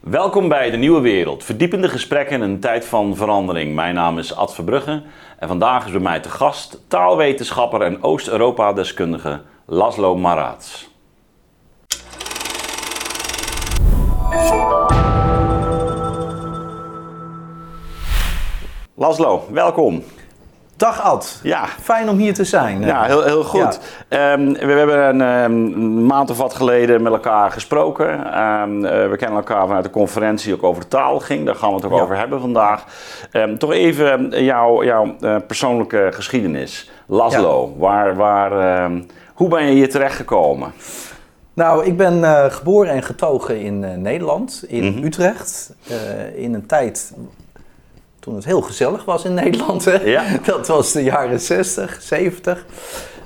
Welkom bij De Nieuwe Wereld. Verdiepende gesprekken in een tijd van verandering. Mijn naam is Ad Verbrugge en vandaag is bij mij te gast taalwetenschapper en Oost-Europa-deskundige Laszlo Maraats. Laszlo, welkom. Dag Ad. Ja. Fijn om hier te zijn. Ja, heel, heel goed. Ehm, we hebben een ehm, maand of wat geleden met elkaar gesproken. Ehm, eh, we kennen elkaar vanuit de conferentie ook over taal ging. Daar gaan we het ook Ja. over hebben vandaag. toch even jouw, jouw eh, persoonlijke geschiedenis. Laszlo, waar, waar, hoe ben je hier terechtgekomen? Nou, ik ben eh, geboren en getogen in Nederland, in Mhm. Utrecht. in een tijd toen het heel gezellig was in Nederland. Hè? Ja. Dat was de jaren 60, 70.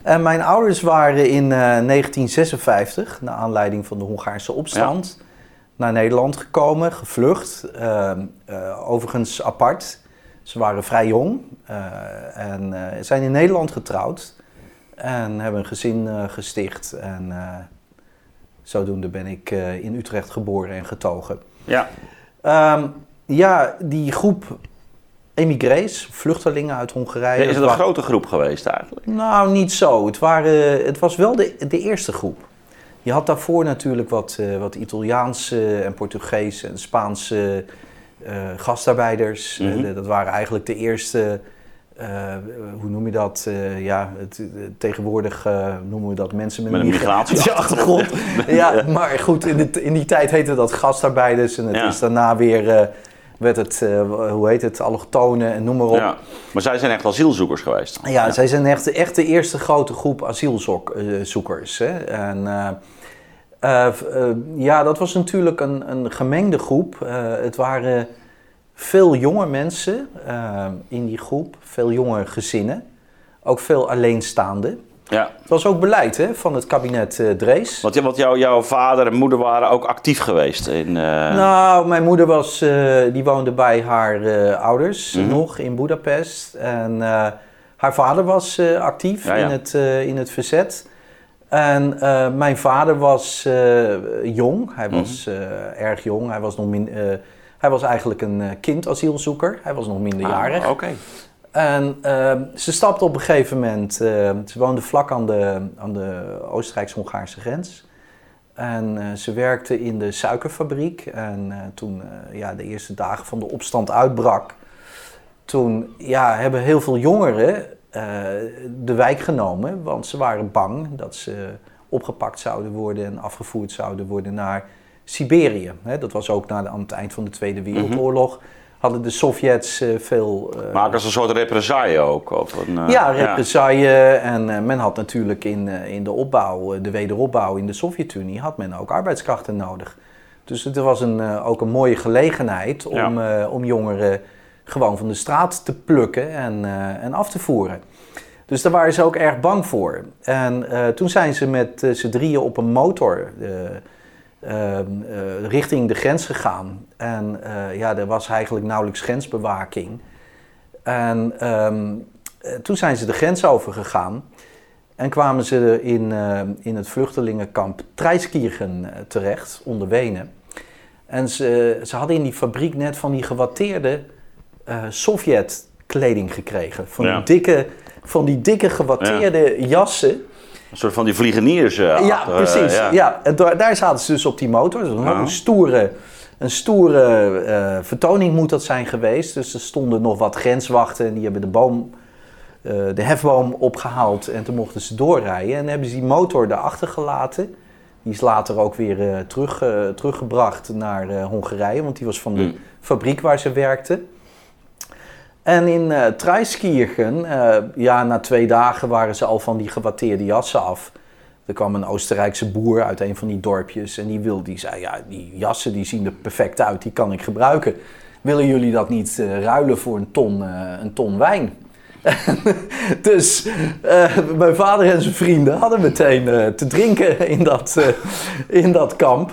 En mijn ouders waren in eh, 1956, naar aanleiding van de Hongaarse opstand, naar Nederland gekomen, gevlucht. eh, eh, overigens apart. Ze waren vrij jong eh, en eh, zijn in Nederland getrouwd. En hebben een gezin eh, gesticht. En eh, zodoende ben ik eh, in Utrecht geboren en getogen. Ja, Ehm, ja, die groep emigrees, vluchtelingen uit Hongarije. is het een grote groep geweest eigenlijk? Nou, niet zo. Het, waren, het was wel de, de eerste groep. Je had daarvoor natuurlijk wat, eh, wat Italiaanse en Portugese en Spaanse eh, gastarbeiders. Eh, Mhm. de- dat waren eigenlijk de eerste, hoe noem je dat? Ja, het, tegenwoordig noemen we dat mensen met, Met een migratieachtergrond. ja, maar goed, in, de, in die tijd heette dat gastarbeiders en het Ja. is daarna weer, werd het, eh, hoe heet het, allochtonen en noem maar op. Ja. Maar zij zijn echt asielzoekers geweest. Ja, zij zijn echt, echt de eerste grote groep asielzoekers. Hè? En, eh, eh, eh, ja, dat was natuurlijk een, een gemengde groep. Eh, het waren veel jonge mensen eh, in die groep, veel jonge gezinnen. Ook veel alleenstaanden. Ja. Het was ook beleid hè, van het kabinet eh, Drees. Want, want jouw, jouw vader en moeder waren ook actief geweest in... eh, Nou, mijn moeder was, eh, die woonde bij haar ouders Mhm. nog in Budapest. En haar vader was actief Ja, ja. In, het, in het verzet. En mijn vader was jong. Hij Mhm. was erg jong. Hij was, nog min, hij was eigenlijk een eh, kindasielzoeker. Hij was nog minderjarig. ah, Oké. En eh, ze stapte op een gegeven moment, eh, ze woonde vlak aan de, aan de Oostenrijks-Hongaarse grens. En eh, ze werkte in de suikerfabriek. En eh, toen eh, ja, de eerste dagen van de opstand uitbrak, toen ja, hebben heel veel jongeren de wijk genomen. Want ze waren bang dat ze opgepakt zouden worden en afgevoerd zouden worden naar Siberië. Dat was ook na de, aan het eind van de Tweede Wereldoorlog. Hadden de Sovjets eh, veel eh, Maar als een soort represaille ook? Of een, eh, ja, represaille. En men had natuurlijk in, in de opbouw, de wederopbouw in de Sovjet-Unie, had men ook arbeidskrachten nodig. Dus het was een, ook een mooie gelegenheid om, om jongeren gewoon van de straat te plukken en, en af te voeren. Dus daar waren ze ook erg bang voor. En toen zijn ze met eh, z'n drieën op een motor eh, eh, eh, richting de grens gegaan. En eh, ja, er was eigenlijk nauwelijks grensbewaking. En ehm, eh, toen zijn ze de grens overgegaan en kwamen ze in, in het vluchtelingenkamp Treiskirchen terecht, onder Wenen. En ze, ze hadden in die fabriek net van die gewatteerde Sovjet-kleding gekregen. Van, Ja. die dikke, van die dikke gewatteerde jassen. Een soort van die vliegeniers. eh, Ja, eh, precies. ja. ja. En daar, zaten ze dus op die motor. Dus een, stoere, een stoere eh, vertoning moet dat zijn geweest. Dus er stonden nog wat grenswachten en die hebben de boom, de hefboom opgehaald en toen mochten ze doorrijden. En hebben ze die motor daarachter gelaten. Die is later ook weer terug, teruggebracht naar Hongarije, want die was van de Mm. fabriek waar ze werkten. En in eh, ja, na twee dagen waren ze al van die gewatteerde jassen af. Er kwam een Oostenrijkse boer uit een van die dorpjes en die, wil, die zei, ja, die jassen die zien er perfect uit, die kan ik gebruiken. Willen jullie dat niet eh, ruilen voor een ton, een ton wijn? dus mijn vader en zijn vrienden hadden meteen te drinken in dat, in dat kamp.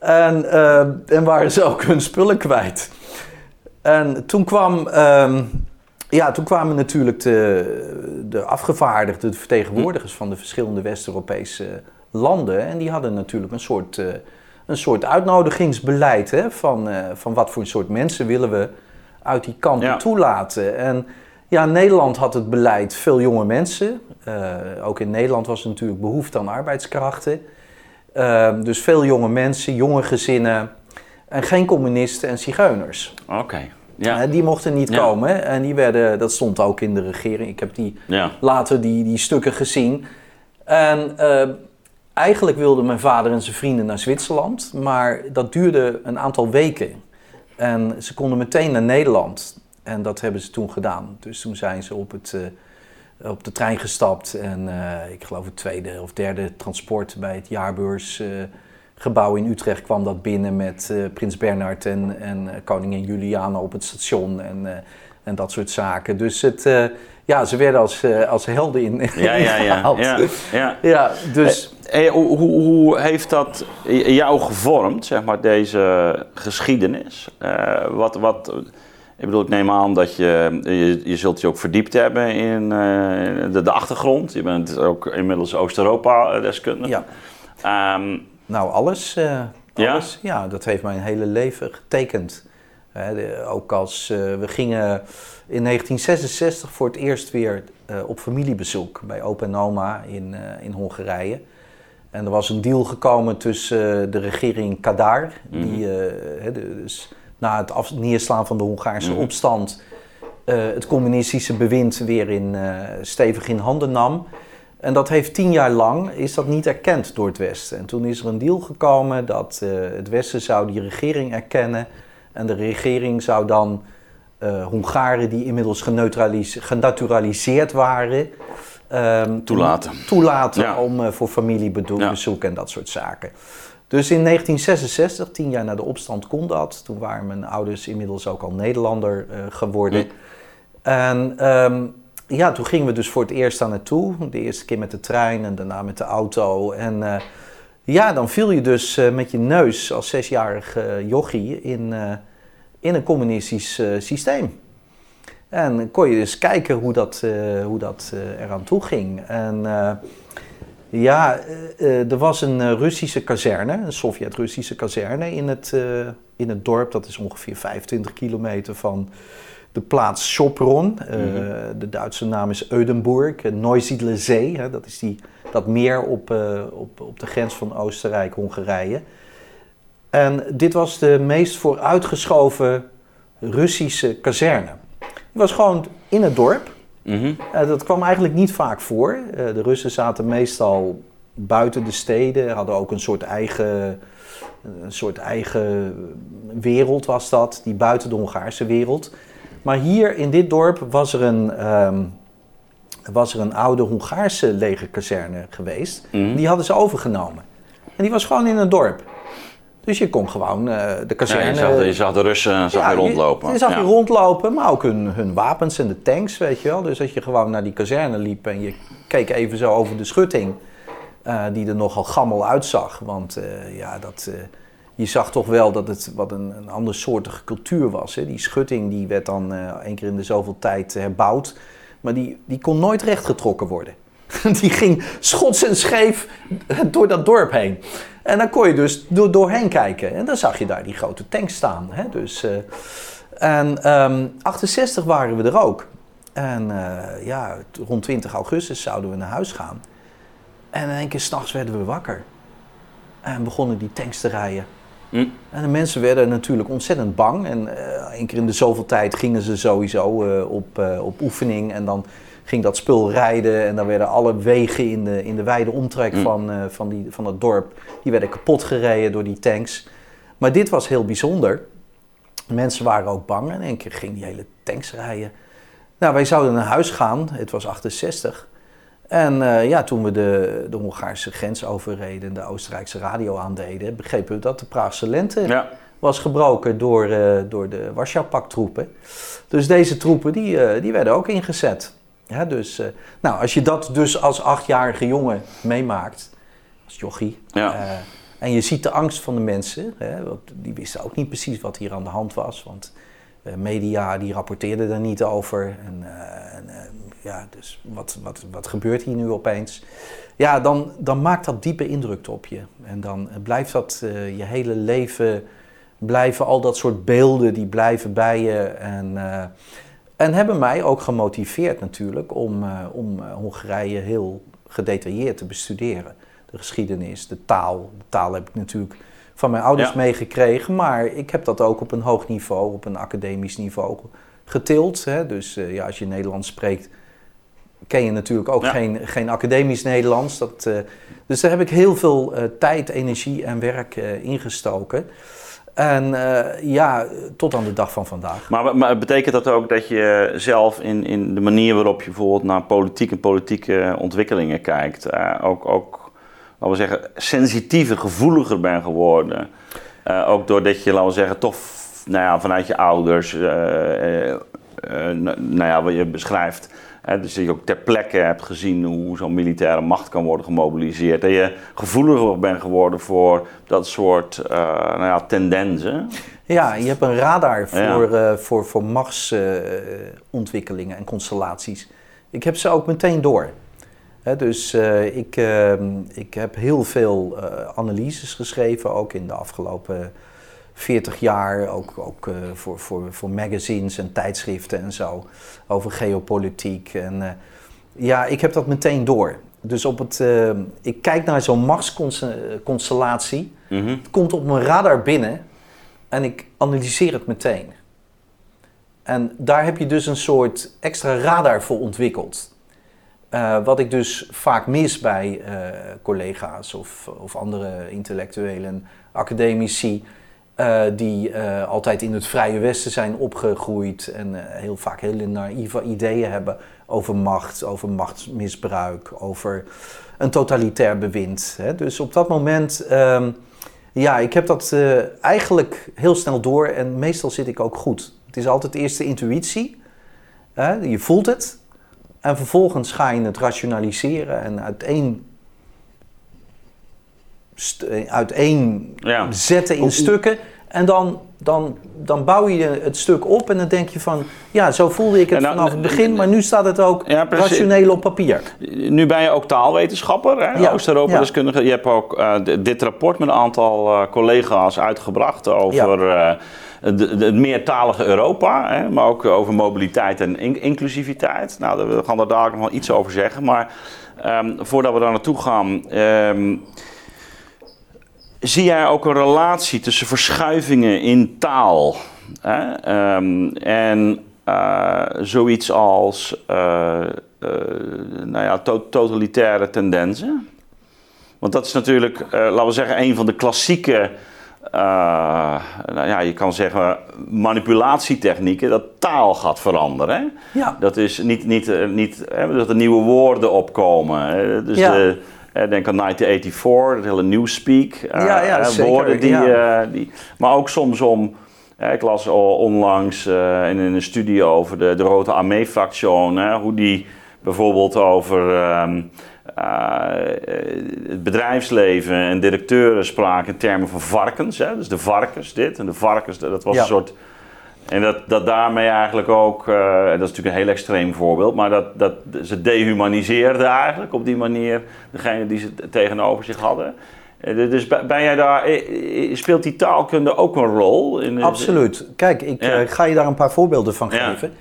En, en waren ze ook hun spullen kwijt. En toen kwam, ehm, ja, toen kwamen natuurlijk de, de afgevaardigden, de vertegenwoordigers van de verschillende West-Europese landen. En die hadden natuurlijk een soort eh, een soort uitnodigingsbeleid hè, van, eh, van wat voor een soort mensen willen we uit die kampen Ja. toelaten. En ja, Nederland had het beleid veel jonge mensen. Eh, ook in Nederland was er natuurlijk behoefte aan arbeidskrachten. Eh, dus veel jonge mensen, jonge gezinnen en geen communisten en zigeuners. Oké. Ja. Eh, die mochten niet Ja. komen en die werden, dat stond ook in de regering. Ik heb die Ja. later die, die stukken gezien. En eh, eigenlijk wilden mijn vader en zijn vrienden naar Zwitserland, maar dat duurde een aantal weken. En ze konden meteen naar Nederland. En dat hebben ze toen gedaan. Dus toen zijn ze op, het, eh, op de trein gestapt. En ik geloof het tweede of derde transport bij het jaarbeursgebouw in Utrecht kwam dat binnen met eh, Prins Bernhard en, en eh, koningin Juliana op het station en, eh, en dat soort zaken. Dus het, ja, ze werden als, als helden in, Ja, ja, ja. ingehaald. ja, ja. Ja, dus... Hey, hoe, hoe, heeft dat jou gevormd, zeg maar, deze geschiedenis? Wat, wat, ik bedoel, ik neem aan dat je, je, je zult je ook verdiept hebben in de, de achtergrond. Je bent ook inmiddels Oost-Europa-deskundige. Ja. Ehm, Nou, alles. eh, alles. Ja? dat heeft mijn hele leven getekend. De- ook als eh, we gingen in 1966 voor het eerst weer eh, op familiebezoek bij opa en oma in, eh, in Hongarije. En er was een deal gekomen tussen eh, de regering Kadar, die eh, de- dus na het af- neerslaan van de Hongaarse Mhm. opstand eh, het communistische bewind weer in, eh, stevig in handen nam. En dat heeft tien jaar lang is dat niet erkend door het Westen. En toen is er een deal gekomen dat eh, het Westen zou die regering erkennen. En de regering zou dan eh, Hongaren die inmiddels genaturaliseerd waren... ehm, Toelaten. Toelaten Ja. om eh, voor familiebezoek Ja. en dat soort zaken. Dus in 1966, tien jaar na de opstand, kon dat. Toen waren mijn ouders inmiddels ook al Nederlander geworden. En ehm, ja, toen gingen we dus voor het eerst daar naartoe. De eerste keer met de trein en daarna met de auto. En eh, ja, dan viel je dus eh, met je neus als zesjarig jochie in, eh, in een communistisch systeem. En kon je dus kijken hoe dat, hoe dat eraan toe ging. En ja, er was een Russische kazerne, een Sovjet-Russische kazerne in het, in het dorp. Dat is ongeveer 25 kilometer van de plaats Sopron. Eh, Mhm. De Duitse naam is Eudenburg, uh, Neusiedler Zee. Hè, dat is die, dat meer op, eh, op, op de grens van Oostenrijk-Hongarije. En dit was de meest vooruitgeschoven Russische kazerne. Die was gewoon in het dorp. mhm. Eh, dat kwam eigenlijk niet vaak voor. Eh, de Russen zaten meestal buiten de steden, hadden ook een soort eigen, een soort eigen wereld was dat, die buiten de Hongaarse wereld. Maar hier in dit dorp was er een, ehm, was er een oude Hongaarse legerkazerne geweest. Mhm. Die hadden ze overgenomen. En die was gewoon in het dorp. Dus je kon gewoon eh, de Ja, kazerne... je, zag, je zag de Russen zag Ja, je rondlopen. Je, je zag ja. je rondlopen, maar ook hun, hun wapens en de tanks, weet je wel. Dus dat je gewoon naar die kazerne liep en je keek even zo over de schutting, eh, die er nogal gammel uitzag. Want eh, ja, dat, je zag toch wel dat het wat een, een andersoortige cultuur was. Hè? Die schutting die werd dan eh één keer in de zoveel tijd herbouwd, maar die, die kon nooit rechtgetrokken worden. Die ging schots en scheef door dat dorp heen. En dan kon je dus door, doorheen kijken. En dan zag je daar die grote tanks staan. Hè? Dus, eh, en ehm 68 waren we er ook. En eh, ja, rond 20 augustus zouden we naar huis gaan. En in één keer s'nachts werden we wakker. En begonnen die tanks te rijden. En de mensen werden natuurlijk ontzettend bang. En eh één keer in de zoveel tijd gingen ze sowieso eh, op, eh, op oefening. En dan ging dat spul rijden. En dan werden alle wegen in de, in de wijde omtrek Mm. van, van, die, van het dorp... die werden kapot gereden door die tanks. Maar dit was heel bijzonder. Mensen waren ook bang. En één keer ging die hele tanks rijden. Nou, wij zouden naar huis gaan. Het was 68. En eh, ja, toen we de, de Hongaarse grens overreden en de Oostenrijkse radio aandeden, begrepen we dat de Praagse lente Ja. was gebroken door, eh, door de Warschau-paktroepen. Dus deze troepen die, eh, die werden ook ingezet. Ja, dus, nou, als je dat dus als achtjarige jongen meemaakt, als jochie, Ja. en je ziet de angst van de mensen, hè, want die wisten ook niet precies wat hier aan de hand was, want media die rapporteerden er niet over. En, en ja, dus wat, wat, wat gebeurt hier nu opeens? Ja, dan, dan maakt dat diepe indruk op je. En dan blijft dat je hele leven, blijven al dat soort beelden, die blijven bij je. En, en hebben mij ook gemotiveerd natuurlijk om, om Hongarije heel gedetailleerd te bestuderen. De geschiedenis, de taal. De taal heb ik natuurlijk van mijn ouders meegekregen, maar ik heb dat ook op een hoog niveau, op een academisch niveau getild. Hè. Dus uh, ja, als je Nederlands spreekt, ken je natuurlijk ook geen, geen academisch Nederlands. Dat, uh, dus daar heb ik heel veel uh, tijd, energie en werk ingestoken. En ja, tot aan de dag van vandaag. Maar, maar, betekent dat ook dat je zelf in, in de manier waarop je bijvoorbeeld naar politiek en politieke ontwikkelingen kijkt, ook, ook laten we zeggen, sensitiever, gevoeliger ben geworden. Uh, ook doordat je, laten we zeggen, toch nou ja, vanuit je ouders, uh, uh, nou ja, wat je beschrijft, hè, dus dat je ook ter plekke hebt gezien hoe zo'n militaire macht kan worden gemobiliseerd. Dat je gevoeliger bent geworden voor dat soort nou ja, tendensen. Ja, je hebt een radar voor, ja. voor, voor machtsontwikkelingen en constellaties. Ik heb ze ook meteen door dus uh, ik, uh, ik heb heel veel uh, analyses geschreven, ook in de afgelopen 40 jaar, ook, ook voor, voor, voor magazines en tijdschriften en zo, over geopolitiek. En ja, ik heb dat meteen door. Dus op het, ik kijk naar zo'n machtsconstellatie, mm het komt op mijn radar binnen en ik analyseer het meteen. En daar heb je dus een soort extra radar voor ontwikkeld. Uh, wat ik dus vaak mis bij uh, collega's of, of andere intellectuelen, academici, uh, die altijd in het Vrije Westen zijn opgegroeid en heel vaak hele naïeve ideeën hebben over macht, over machtsmisbruik, over een totalitair bewind. Hè. Dus op dat moment, um, ja, ik heb dat eigenlijk heel snel door en meestal zit ik ook goed. Het is altijd eerst de intuïtie, je voelt het. En vervolgens ga je het rationaliseren en uiteen, uiteen ja. zetten in stukken. En dan, dan, dan bouw je het stuk op en dan denk je van... ja, zo voelde ik het nou, vanaf het begin, maar nu staat het ook rationeel op papier. Nu ben je ook taalwetenschapper, ja, Oost-Europa-deskundige. Je hebt ook uh, dit rapport met een aantal uh, collega's uitgebracht over... Uh, het meertalige Europa, hè, maar ook over mobiliteit en inclusiviteit. Nou, we gaan daar nog wel iets over zeggen. Maar um, voordat we daar naartoe gaan, um, zie jij ook een relatie tussen verschuivingen in taal hè, um, en uh, zoiets als uh, uh, nou ja, to totalitaire tendensen? Want dat is natuurlijk, laten we zeggen, een van de klassieke nou ja, je kan zeggen manipulatietechnieken, dat taal gaat veranderen. Ja. Dat is niet, niet, eh, niet hè, dat er nieuwe woorden opkomen. Dus ja. de, denk aan 1984, dat hele newspeak. Ja, ja, zeker, woorden die, ja. die. Maar ook soms om. ik las onlangs in, in een studie over de, de Rode Armee-fractie, hoe die bijvoorbeeld over. Um, uh, het bedrijfsleven en directeuren spraken in termen van varkens. Hè? Dus de varkens dit en de varkens, dat was een soort... En dat, dat daarmee eigenlijk ook, uh, dat is natuurlijk een heel extreem voorbeeld, maar dat, dat ze dehumaniseerden eigenlijk op die manier degene die ze tegenover zich hadden. Dus ben jij daar, speelt die taalkunde ook een rol? In Absoluut. Kijk, ik ga je daar een paar voorbeelden van geven.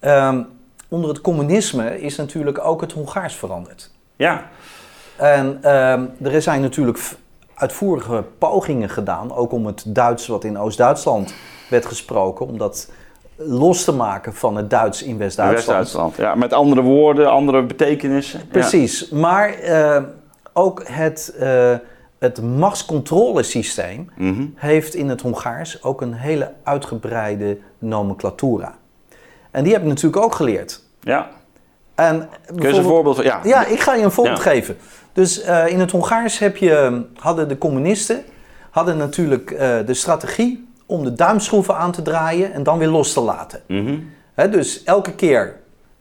Um, onder het communisme is natuurlijk ook het Hongaars veranderd. Ja. En ehm, er zijn natuurlijk uitvoerige pogingen gedaan, ook om het Duits wat in Oost-Duitsland werd gesproken, om dat los te maken van het Duits in West-Duitsland. West-Duitsland, ja, met andere woorden, andere betekenissen. Precies, maar ehm, ook het, uh, het machtscontrolesysteem mhm. heeft in het Hongaars ook een hele uitgebreide nomenclatura. En die heb ik natuurlijk ook geleerd. Ja. En Kun je een voorbeeld van? Ja. ja, ik ga je een voorbeeld geven. Dus uh, in het Hongaars heb je, hadden de communisten hadden natuurlijk uh, de strategie om de duimschroeven aan te draaien en dan weer los te laten. Mm -hmm. dus elke keer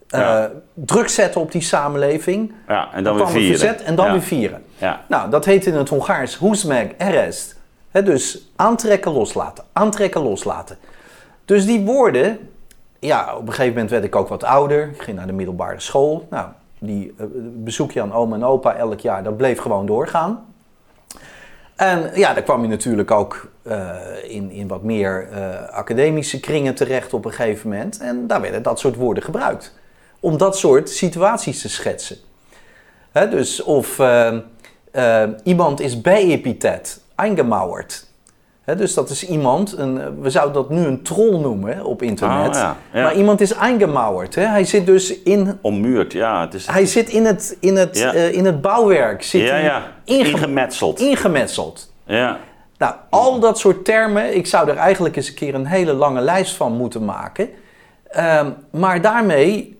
uh, ja. druk zetten op die samenleving. Ja, en dan, dan weer vieren. Verzet, en dan ja. weer vieren. Ja. Nou, dat heet in het Hongaars húzd meg, erest. dus aantrekken, loslaten. Aantrekken, loslaten. Dus die woorden, ja, op een gegeven moment werd ik ook wat ouder. Ik ging naar de middelbare school. Nou, die uh, bezoekje aan oma en opa elk jaar, dat bleef gewoon doorgaan. En ja, daar kwam je natuurlijk ook uh, in, in wat meer uh, academische kringen terecht op een gegeven moment. En daar werden dat soort woorden gebruikt. Om dat soort situaties te schetsen. Hè, dus of iemand is bij-epitet, eingemauerd dus dat is iemand, een, we zouden dat nu een troll noemen op internet. Ja, Maar iemand is eingemauerd. Hè? Hij zit dus in. Ommuurd, ja. Het is... Hij zit in het, in het, uh, in het bouwwerk. Zit. Ingemetseld. Ingemetseld. Ja. Nou, al dat soort termen, ik zou er eigenlijk eens een keer een hele lange lijst van moeten maken. Um, maar daarmee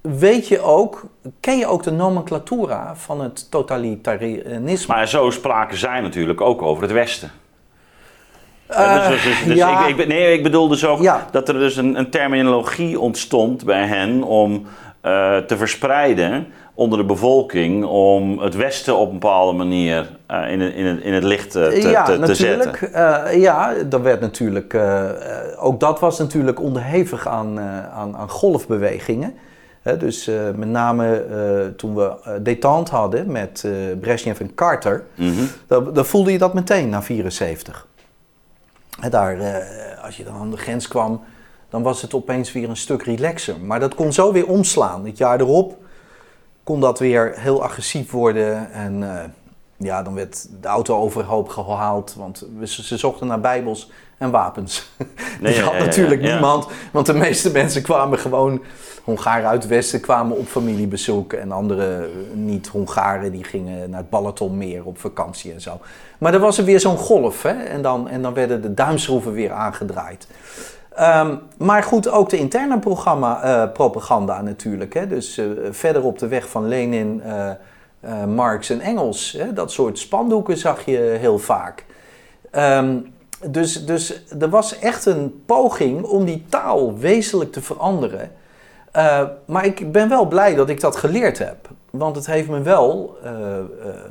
weet je ook, ken je ook de nomenclatura van het totalitarisme. Maar zo spraken zij natuurlijk ook over het Westen. Uh, dus, dus, dus ja. ik, ik, nee, ik bedoel dus ook dat er dus een, een, terminologie ontstond bij hen om uh, te verspreiden onder de bevolking om het Westen op een bepaalde manier uh, in, in, in, het licht te, ja, te, te zetten. ja, dat werd natuurlijk, ook dat was natuurlijk onderhevig aan, aan, aan golfbewegingen. dus met name toen we detente hadden met Brezhnev en Carter, mm -hmm. dan voelde je dat meteen na 74 daar, eh, als je dan aan de grens kwam, dan was het opeens weer een stuk relaxer. Maar dat kon zo weer omslaan. Het jaar erop kon dat weer heel agressief worden. En uh, ja, dan werd de auto overhoop gehaald. Want ze zochten naar bijbels en wapens. Nee, Die had natuurlijk niemand. Want de meeste mensen kwamen gewoon... Hongaren uit het Westen kwamen op familiebezoek. En andere niet-Hongaren die gingen naar het Balatonmeer op vakantie en zo. Maar er was er weer zo'n golf. Hè? En, dan, en dan werden de duimschroeven weer aangedraaid. Um, maar goed, ook de interne programma, uh, propaganda natuurlijk. Hè? Dus uh, verder op de weg van Lenin, uh, Marx en Engels. Hè? Dat soort spandoeken zag je heel vaak. Um, dus, dus er was echt een poging om die taal wezenlijk te veranderen. Uh, maar ik ben wel blij dat ik dat geleerd heb. Want het heeft me wel uh, uh,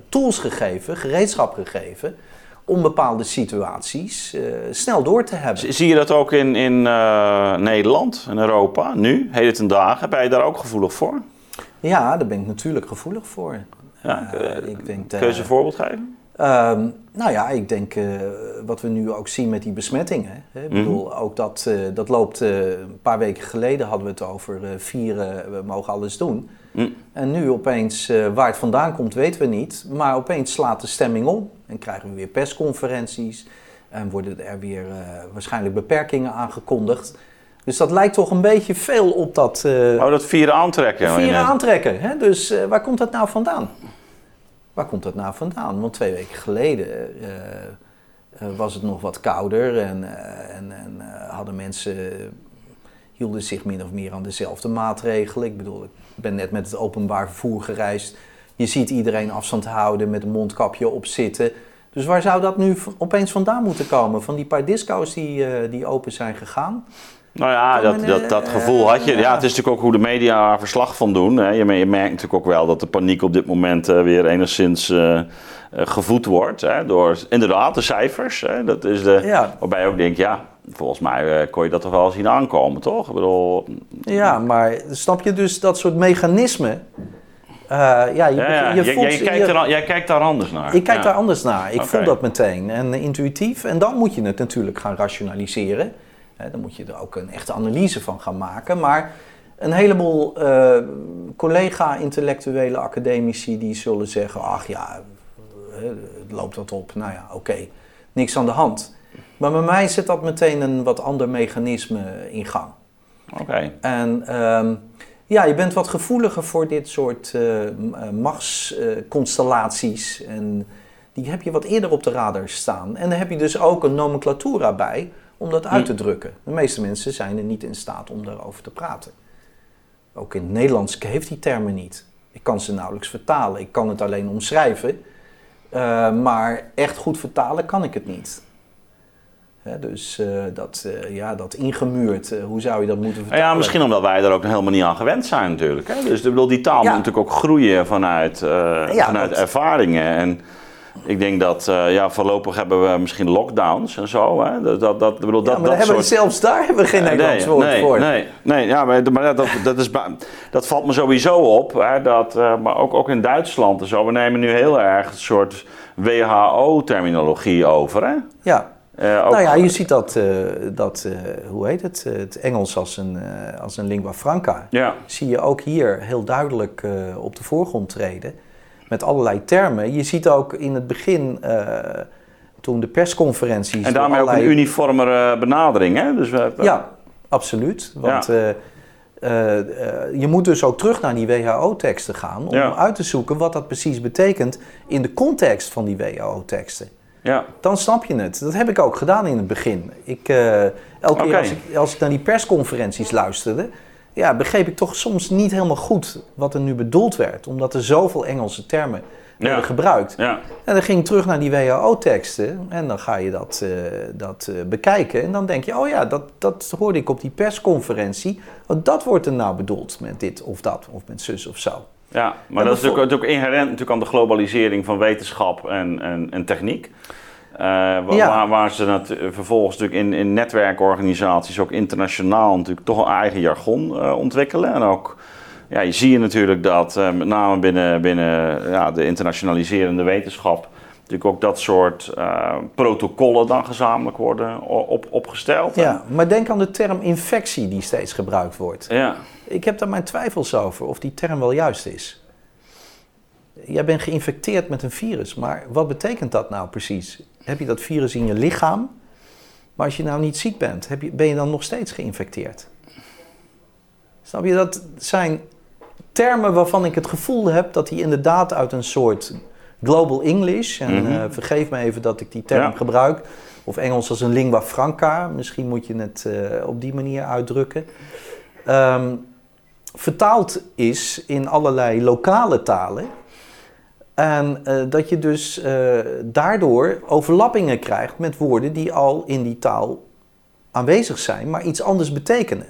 tools gegeven, gereedschap gegeven. om bepaalde situaties snel door te hebben. Zie je dat ook in, in Nederland en Europa nu, heden ten dagen? Ben je daar ook gevoelig voor? Ja, daar ben ik natuurlijk gevoelig voor. Ja, ik denk, kun je een voorbeeld geven? Um, nou ja, ik denk uh, wat we nu ook zien met die besmettingen. Hè. Ik bedoel, mhm. ook dat, uh, dat loopt, uh, een paar weken geleden hadden we het over vieren, we mogen alles doen. Mm. En nu opeens, waar het vandaan komt weten we niet, maar opeens slaat de stemming om. En krijgen we weer persconferenties en worden er weer waarschijnlijk beperkingen aangekondigd. Dus dat lijkt toch een beetje veel op dat... oh, dat vieren aantrekken. Vieren aantrekken, hè? dus waar komt dat nou vandaan? Waar komt dat nou vandaan? Want twee weken geleden uh, uh, was het nog wat kouder en, uh, en, en hadden mensen, hielden zich min of meer aan dezelfde maatregelen. Ik bedoel, ik ben net met het openbaar vervoer gereisd. Je ziet iedereen afstand houden, met een mondkapje op zitten. Dus waar zou dat nu opeens vandaan moeten komen? Van die paar disco's die, die open zijn gegaan? Nou ja, dat, dat, dat gevoel had je. Ja, het is natuurlijk ook hoe de media verslag van doen. Hè. Je, merkt natuurlijk ook wel dat de paniek op dit moment uh, weer enigszins uh, gevoed wordt. Hè, door inderdaad de cijfers. Hè. Dat is de, ja. Waarbij je ook denkt, ja, volgens mij kon je dat toch wel zien aankomen, toch? Ik bedoel, ja, maar snap je dus dat soort mechanismen... ja, je, ja, ja. Je, voelt, jij, kijkt er, jij, kijkt daar anders naar. Ik kijk daar anders naar. Ik voel dat meteen. En intuïtief. En dan moet je het natuurlijk gaan rationaliseren dan moet je er ook een echte analyse van gaan maken. Maar een heleboel uh, collega-intellectuele academici die zullen zeggen: ach ja, het loopt dat op. Nou ja, oké, niks aan de hand. Maar bij mij zit dat meteen een wat ander mechanisme in gang. Oké. En ehm, ja, je bent wat gevoeliger voor dit soort uh, machtsconstellaties. en die heb je wat eerder op de radar staan. En dan heb je dus ook een nomenclatura bij om dat uit te drukken. De meeste mensen zijn er niet in staat om daarover te praten. Ook in het Nederlands heeft die termen niet. Ik kan ze nauwelijks vertalen. Ik kan het alleen omschrijven. Uh, maar echt goed vertalen kan ik het niet. dus uh, dat, uh, ja, dat ingemuurd, hoe zou je dat moeten vertalen? Ja, misschien omdat wij er ook helemaal niet aan gewend zijn natuurlijk. Hè? Dus bedoel, die taal moet natuurlijk ook groeien vanuit, ja, vanuit ervaringen. En Ik denk dat uh, ja, voorlopig hebben we misschien lockdowns en zo. Hè? Dat, dat, dat, bedoel, dat, ja, maar dat hebben soort... zelfs daar hebben we geen Nee, Nederlands woord nee, voor. Nee, nee ja, maar, maar dat, dat, is, dat valt me sowieso op. Hè, dat, eh, maar ook, ook in Duitsland en zo. We nemen nu heel erg een soort WHO-terminologie over. Hè? Ja. Eh, ook- Nou ja, je ziet dat, eh, dat eh, hoe heet het, Eh, het Engels als een, eh, als een lingua franca. ja. Zie je ook hier heel duidelijk eh, op de voorgrond treden. Met allerlei termen. Je ziet ook in het begin, eh, toen de persconferenties... En daarmee ook een uniformere benadering. Hè? Dus we, Ja, absoluut. Want eh, eh, je moet dus ook terug naar die WHO-teksten gaan om Ja. uit te zoeken wat dat precies betekent in de context van die WHO-teksten. ja. Dan snap je het. Dat heb ik ook gedaan in het begin. Ik, elke keer als ik, als ik naar die persconferenties luisterde, ja, begreep ik toch soms niet helemaal goed wat er nu bedoeld werd. Omdat er zoveel Engelse termen werden Ja. gebruikt. ja. En dan ging ik terug naar die WHO-teksten en dan ga je dat, eh, dat eh, bekijken. En dan denk je, oh ja, dat, dat hoorde ik op die persconferentie. Want dat wordt er nou bedoeld met dit of dat, of met zus of zo. Ja, maar dat is natuurlijk, natuurlijk inherent natuurlijk aan de globalisering van wetenschap en, en, en techniek. Eh, Ja. waar, waar ze nat- vervolgens natuurlijk in, in netwerkorganisaties ook internationaal natuurlijk toch een eigen jargon eh, ontwikkelen. En ook, ja, je zie je natuurlijk dat eh, met name binnen, binnen ja, de internationaliserende wetenschap natuurlijk ook dat soort eh, protocollen dan gezamenlijk worden op, opgesteld. Ja, maar denk aan de term infectie die steeds gebruikt wordt. Ja. Ik heb daar mijn twijfels over of die term wel juist is. Jij bent geïnfecteerd met een virus, maar wat betekent dat nou precies? Heb je dat virus in je lichaam? Maar als je nou niet ziek bent, heb je, ben je dan nog steeds geïnfecteerd? Snap je, dat zijn termen waarvan ik het gevoel heb dat die inderdaad uit een soort global English, en Mhm. eh, vergeef me even dat ik die term Ja. gebruik, of Engels als een lingua franca, misschien moet je het eh, op die manier uitdrukken, ehm, vertaald is in allerlei lokale talen. En eh, dat je dus eh, daardoor overlappingen krijgt met woorden die al in die taal aanwezig zijn, maar iets anders betekenen.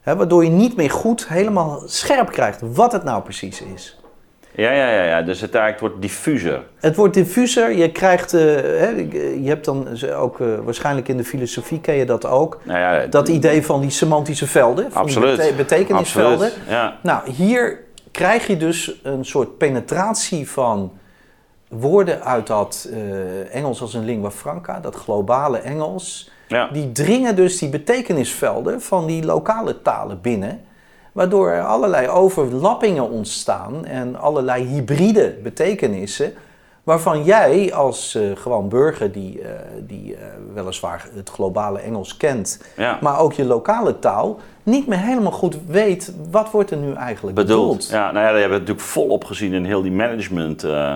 Hè, waardoor je niet meer goed helemaal scherp krijgt wat het nou precies is. Ja, ja, ja, ja, dus het eigenlijk wordt diffuser. Het wordt diffuser, je krijgt, eh, hè, je hebt dan ook, waarschijnlijk in de filosofie ken je dat ook, Nou ja, dat idee van die semantische velden, van Absoluut. die bete- betekenisvelden. Absoluut, ja. Nou, hier krijg je dus een soort penetratie van woorden uit dat eh, Engels als een lingua franca, dat globale Engels. Ja. Die dringen dus die betekenisvelden van die lokale talen binnen. Waardoor er allerlei overlappingen ontstaan en allerlei hybride betekenissen. Waarvan jij als eh, gewoon burger die, eh, die weliswaar het globale Engels kent, Ja. maar ook je lokale taal, niet meer helemaal goed weet wat wordt er nu eigenlijk bedoeld. bedoeld. Ja, nou ja, daar hebben we natuurlijk volop gezien in heel die management eh,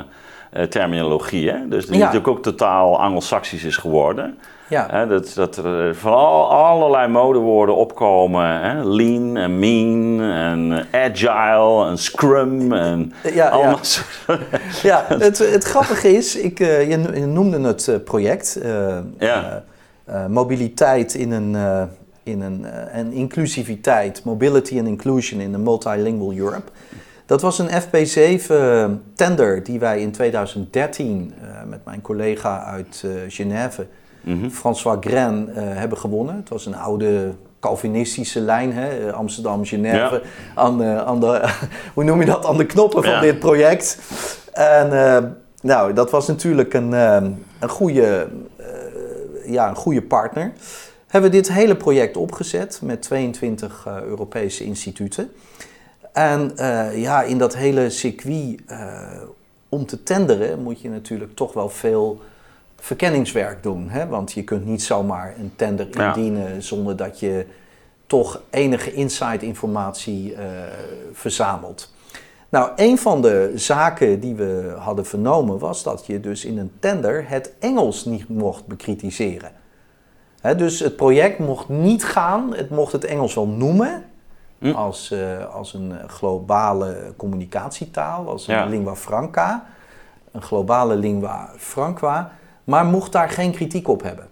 eh, terminologie. Hè? Dus die Ja. natuurlijk ook totaal anglo-saxisch is geworden. Ja. Hè, dat, dat er van al, allerlei modewoorden opkomen. Hè? Lean en mean en eh, agile en scrum en Ja, allemaal ja. Ja, het, het grappige is, ik, eh, je no- je noemde het eh, project, eh, Ja. eh, eh, mobiliteit in een, eh, in een, eh, en inclusiviteit, mobility and inclusion in the multilingual Europe. Dat was een FP7 tender die wij in 2013 eh, met mijn collega uit eh, Genève, Mhm. François Gren, eh, hebben gewonnen. Het was een oude Calvinistische lijn, hè? Amsterdam, Genève, aan, de, aan de, hoe noem je dat, aan de knoppen van Ja. dit project. En eh, nou, dat was natuurlijk een, eh, een, goede, eh, ja, een goede partner. Hebben we dit hele project opgezet met 22 eh, Europese instituten. En eh, ja, in dat hele circuit eh, om te tenderen moet je natuurlijk toch wel veel verkenningswerk doen. Hè? Want je kunt niet zomaar een tender Ja. indienen zonder dat je toch enige inside informatie verzamelt. Nou, een van de zaken die we hadden vernomen was dat je dus in een tender het Engels niet mocht bekritiseren. Dus het project mocht niet gaan, het mocht het Engels wel noemen Hm. als, eh, als een eh, globale communicatietaal, als een Ja. lingua franca, een globale lingua franca, maar mocht daar geen kritiek op hebben.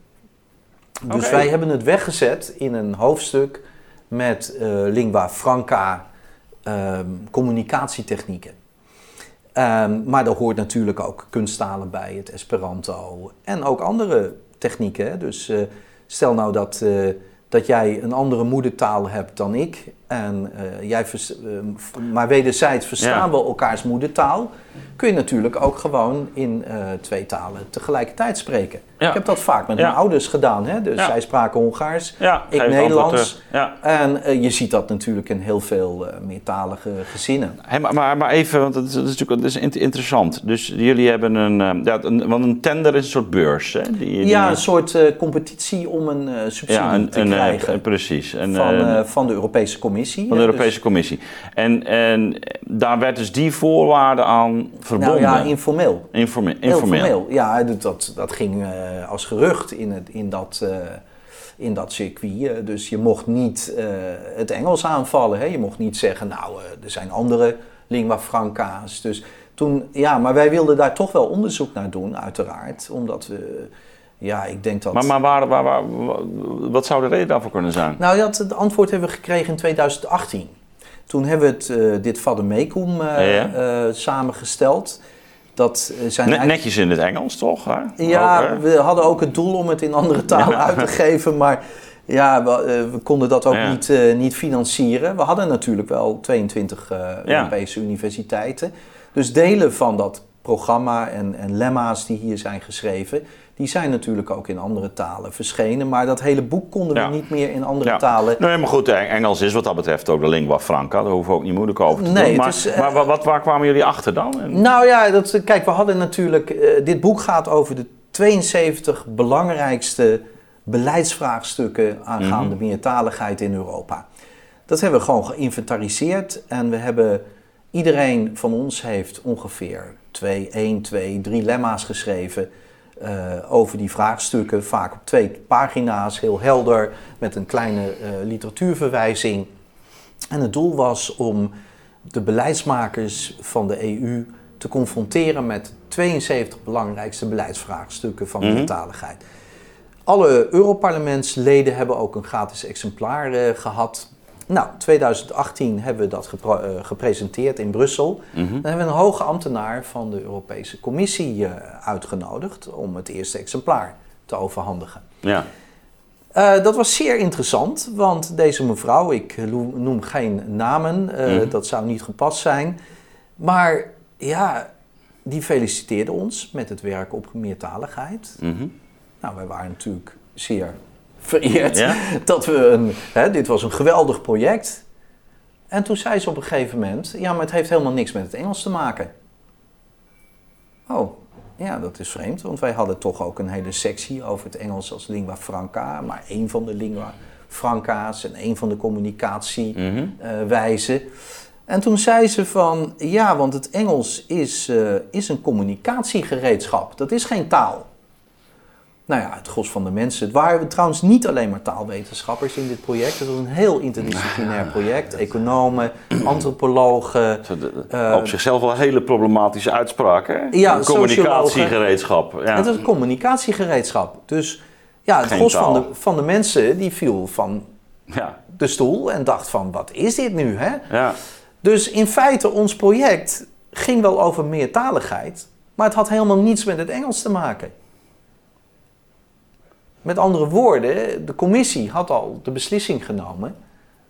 Dus wij hebben het weggezet in een hoofdstuk met eh, lingua franca ehm, communicatietechnieken. Ehm, maar daar hoort natuurlijk ook kunsttalen bij, het Esperanto en ook andere technieken. Dus stel nou dat, eh, dat jij een andere moedertaal hebt dan ik en eh, jij vers- eh, maar wederzijds verstaan Ja. we elkaars moedertaal, kun je natuurlijk ook gewoon in eh, twee talen tegelijkertijd spreken. Ja. Ik heb dat vaak met Ja. mijn ouders gedaan. Hè? Dus Ja. zij spraken Hongaars, Ja, ik Nederlands. En eh, je ziet dat natuurlijk in heel veel eh, meertalige gezinnen. Hey, maar, maar, maar even, want dat is, dat is natuurlijk dat is int- interessant. Dus jullie hebben een, ja, een, want een tender is een soort beurs, hè? Die, die- Ja, een soort eh, competitie om een eh, subsidie ja, een, te een, krijgen precies. Een, van, van de Europese Commissie. Van de hè. Europese Commissie. En, en daar werd dus die voorwaarde aan Dus, verbonden. nou ja, informeel. Informe- informeel. formeel. Ja, dat, dat, ging eh, als gerucht in, het, in, dat, eh, in dat circuit. Eh, dus je mocht niet het Engels aanvallen. Hè? Je mocht niet zeggen, nou, er zijn andere lingua franca's. Dus toen, ja, maar wij wilden daar toch wel onderzoek naar doen, uiteraard. Omdat we, ja, ik denk dat... Maar, maar waar, waar, waar- wat zou de reden daarvoor kunnen zijn? Nou, dat, het antwoord hebben we gekregen in 2018. Toen hebben we het, eh, dit Vademecum eh Ja. eh, samengesteld. Dat zijn eigenlijk- netjes in het Engels, toch? Hè? Ja, Ook, we hadden ook het doel om het in andere talen uit te geven, maar ja, we, we konden dat ook niet, niet financieren. We hadden natuurlijk wel 22 eh, Ja. Europese universiteiten. Dus delen van dat programma en, en lemma's die hier zijn geschreven, die zijn natuurlijk ook in andere talen verschenen. Maar dat hele boek konden Ja. we niet meer in andere Ja. talen. Nee, maar goed, Eng- Engels is wat dat betreft ook de lingua franca. Daar hoeven we ook niet moeilijk over te Nee, doen. Maar, is, eh, maar wat, waar kwamen jullie achter dan? Nou ja, dat, kijk, we hadden natuurlijk. eh, dit boek gaat over de 72 belangrijkste beleidsvraagstukken aangaande Mhm. meertaligheid in Europa. Dat hebben we gewoon geïnventariseerd en we hebben. Iedereen van ons heeft ongeveer twee, één, twee, drie lemma's geschreven eh, over die vraagstukken. Vaak op twee pagina's, heel helder, met een kleine eh, literatuurverwijzing. En het doel was om de beleidsmakers van de EU te confronteren met 72 belangrijkste beleidsvraagstukken van Mhm. meertaligheid. Alle Europarlementsleden hebben ook een gratis exemplaar eh, gehad. Nou, 2018 hebben we dat eh, gepresenteerd in Brussel. Mhm. Dan hebben we een hoge ambtenaar van de Europese Commissie eh, uitgenodigd om het eerste exemplaar te overhandigen. Ja. Eh, dat was zeer interessant, want deze mevrouw, ik noem geen namen, Mhm. dat zou niet gepast zijn. Maar ja, die feliciteerde ons met het werk op meertaligheid. Mhm. Nou, wij waren natuurlijk zeer vereerd Ja? dat we een, hè, dit was een geweldig project. En toen zei ze op een gegeven moment, ja, maar het heeft helemaal niks met het Engels te maken. Oh, ja, dat is vreemd, want wij hadden toch ook een hele sectie over het Engels als lingua franca, maar één van de lingua franca's en één van de communicatiewijzen. Mhm. En toen zei ze van, ja, want het Engels is, eh, is een communicatiegereedschap, dat is geen taal. Nou ja, het gros van de mensen. Het waren trouwens niet alleen maar taalwetenschappers in dit project. Het was een heel interdisciplinair project. Economen, antropologen. Eh, op zichzelf wel een hele problematische uitspraak, hè? Ja, communicatiegereedschap. Ja. Het is een communicatiegereedschap. Dus ja, het Geen gros van de, van de mensen die viel van Ja. de stoel en dacht van, wat is dit nu, hè? Ja. Dus in feite, ons project ging wel over meertaligheid, maar het had helemaal niets met het Engels te maken. Met andere woorden, de commissie had al de beslissing genomen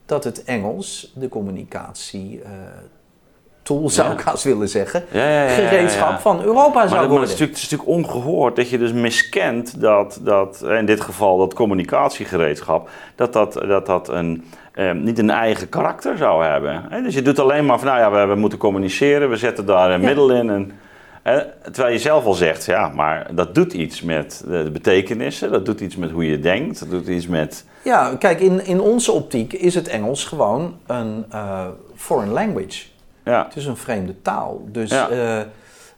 dat het Engels de communicatie eh, tool, zou ik haast willen zeggen, Ja, ja, ja, ja, ja. gereedschap van Europa Maar, zou dat, maar het, worden. is natuurlijk, het is natuurlijk ongehoord dat je dus miskent dat, dat eh, in dit geval dat communicatiegereedschap, dat dat, dat, dat een, eh, niet een eigen karakter zou hebben. Dus je doet alleen maar van, nou ja, we, we moeten communiceren, we zetten daar een middel in. En, terwijl je zelf al zegt, ja, maar dat doet iets met de, betekenissen, dat doet iets met hoe je denkt, dat doet iets met... Ja, kijk, in, in onze optiek is het Engels gewoon een eh, foreign language. Ja, Het is een vreemde taal. Dus, Ja. eh,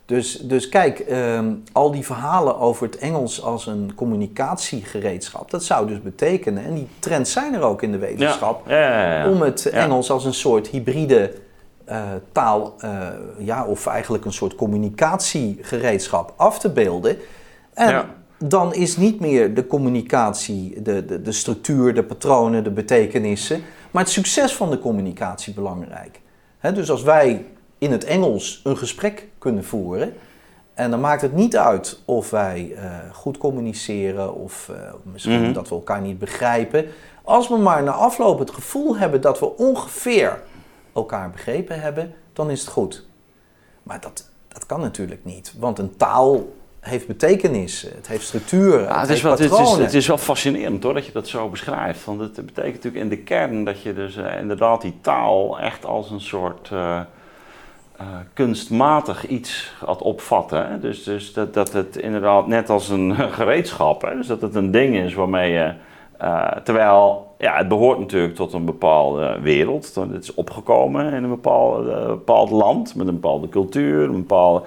dus, dus kijk, ehm, al die verhalen over het Engels als een communicatiegereedschap, dat zou dus betekenen, en die trends zijn er ook in de wetenschap, ja, ja, ja, ja. om het. Engels als een soort hybride eh, taal, eh, ja, of eigenlijk een soort communicatiegereedschap af te beelden. En Ja. dan is niet meer de communicatie, de, de, de structuur, de patronen, de betekenissen, maar het succes van de communicatie belangrijk. Dus als wij in het Engels een gesprek kunnen voeren. En dan maakt het niet uit of wij uh, goed communiceren of misschien Mhm. dat we elkaar niet begrijpen. Als we maar na afloop het gevoel hebben dat we ongeveer elkaar begrepen hebben, dan is het goed. Maar dat, dat kan natuurlijk niet, want een taal heeft betekenis, het heeft structuur, Ja, het, het, is heeft wel, het, is, het is wel fascinerend hoor, dat je dat zo beschrijft. Want het betekent natuurlijk in de kern dat je dus eh, inderdaad die taal echt als een soort eh, eh, kunstmatig iets gaat opvatten. Hè? Dus, dus dat, dat het inderdaad net als een gereedschap, hè? dus dat het een ding is waarmee je... terwijl, ja, het behoort natuurlijk tot een bepaalde wereld. Het is opgekomen in een bepaald, eh, bepaald land met een bepaalde cultuur, een bepaalde...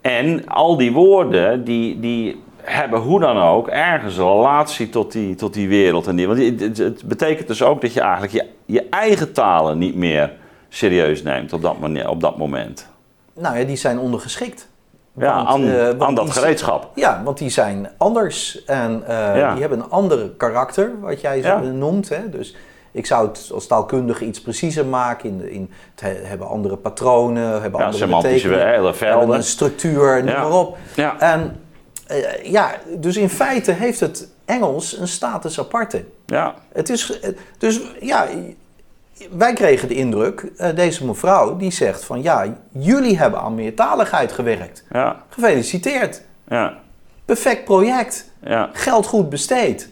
En al die woorden, die, die hebben hoe dan ook ergens een relatie tot die, tot die wereld. En die, want het, het- betekent dus ook dat je eigenlijk je, je eigen talen niet meer serieus neemt op dat, mane- op dat moment. Nou ja, die zijn ondergeschikt. Ja, Want, aan, eh, want aan dat gereedschap. Ja, want die zijn anders en eh, Ja. die hebben een andere karakter, wat jij zo Ja. noemt. Hè? Dus ik zou het als taalkundige iets preciezer maken. In in, het he- hebben andere patronen, hebben Ja, andere semantische hele hebben velden. een structuur, noem maar op. Ja, En eh, ja, dus in feite heeft het Engels een status aparte. ja, Het is, dus ja, wij kregen de indruk, eh, deze mevrouw die zegt van ja, jullie hebben aan meertaligheid gewerkt. ja, Gefeliciteerd. ja, Perfect project. ja. Geld goed besteed.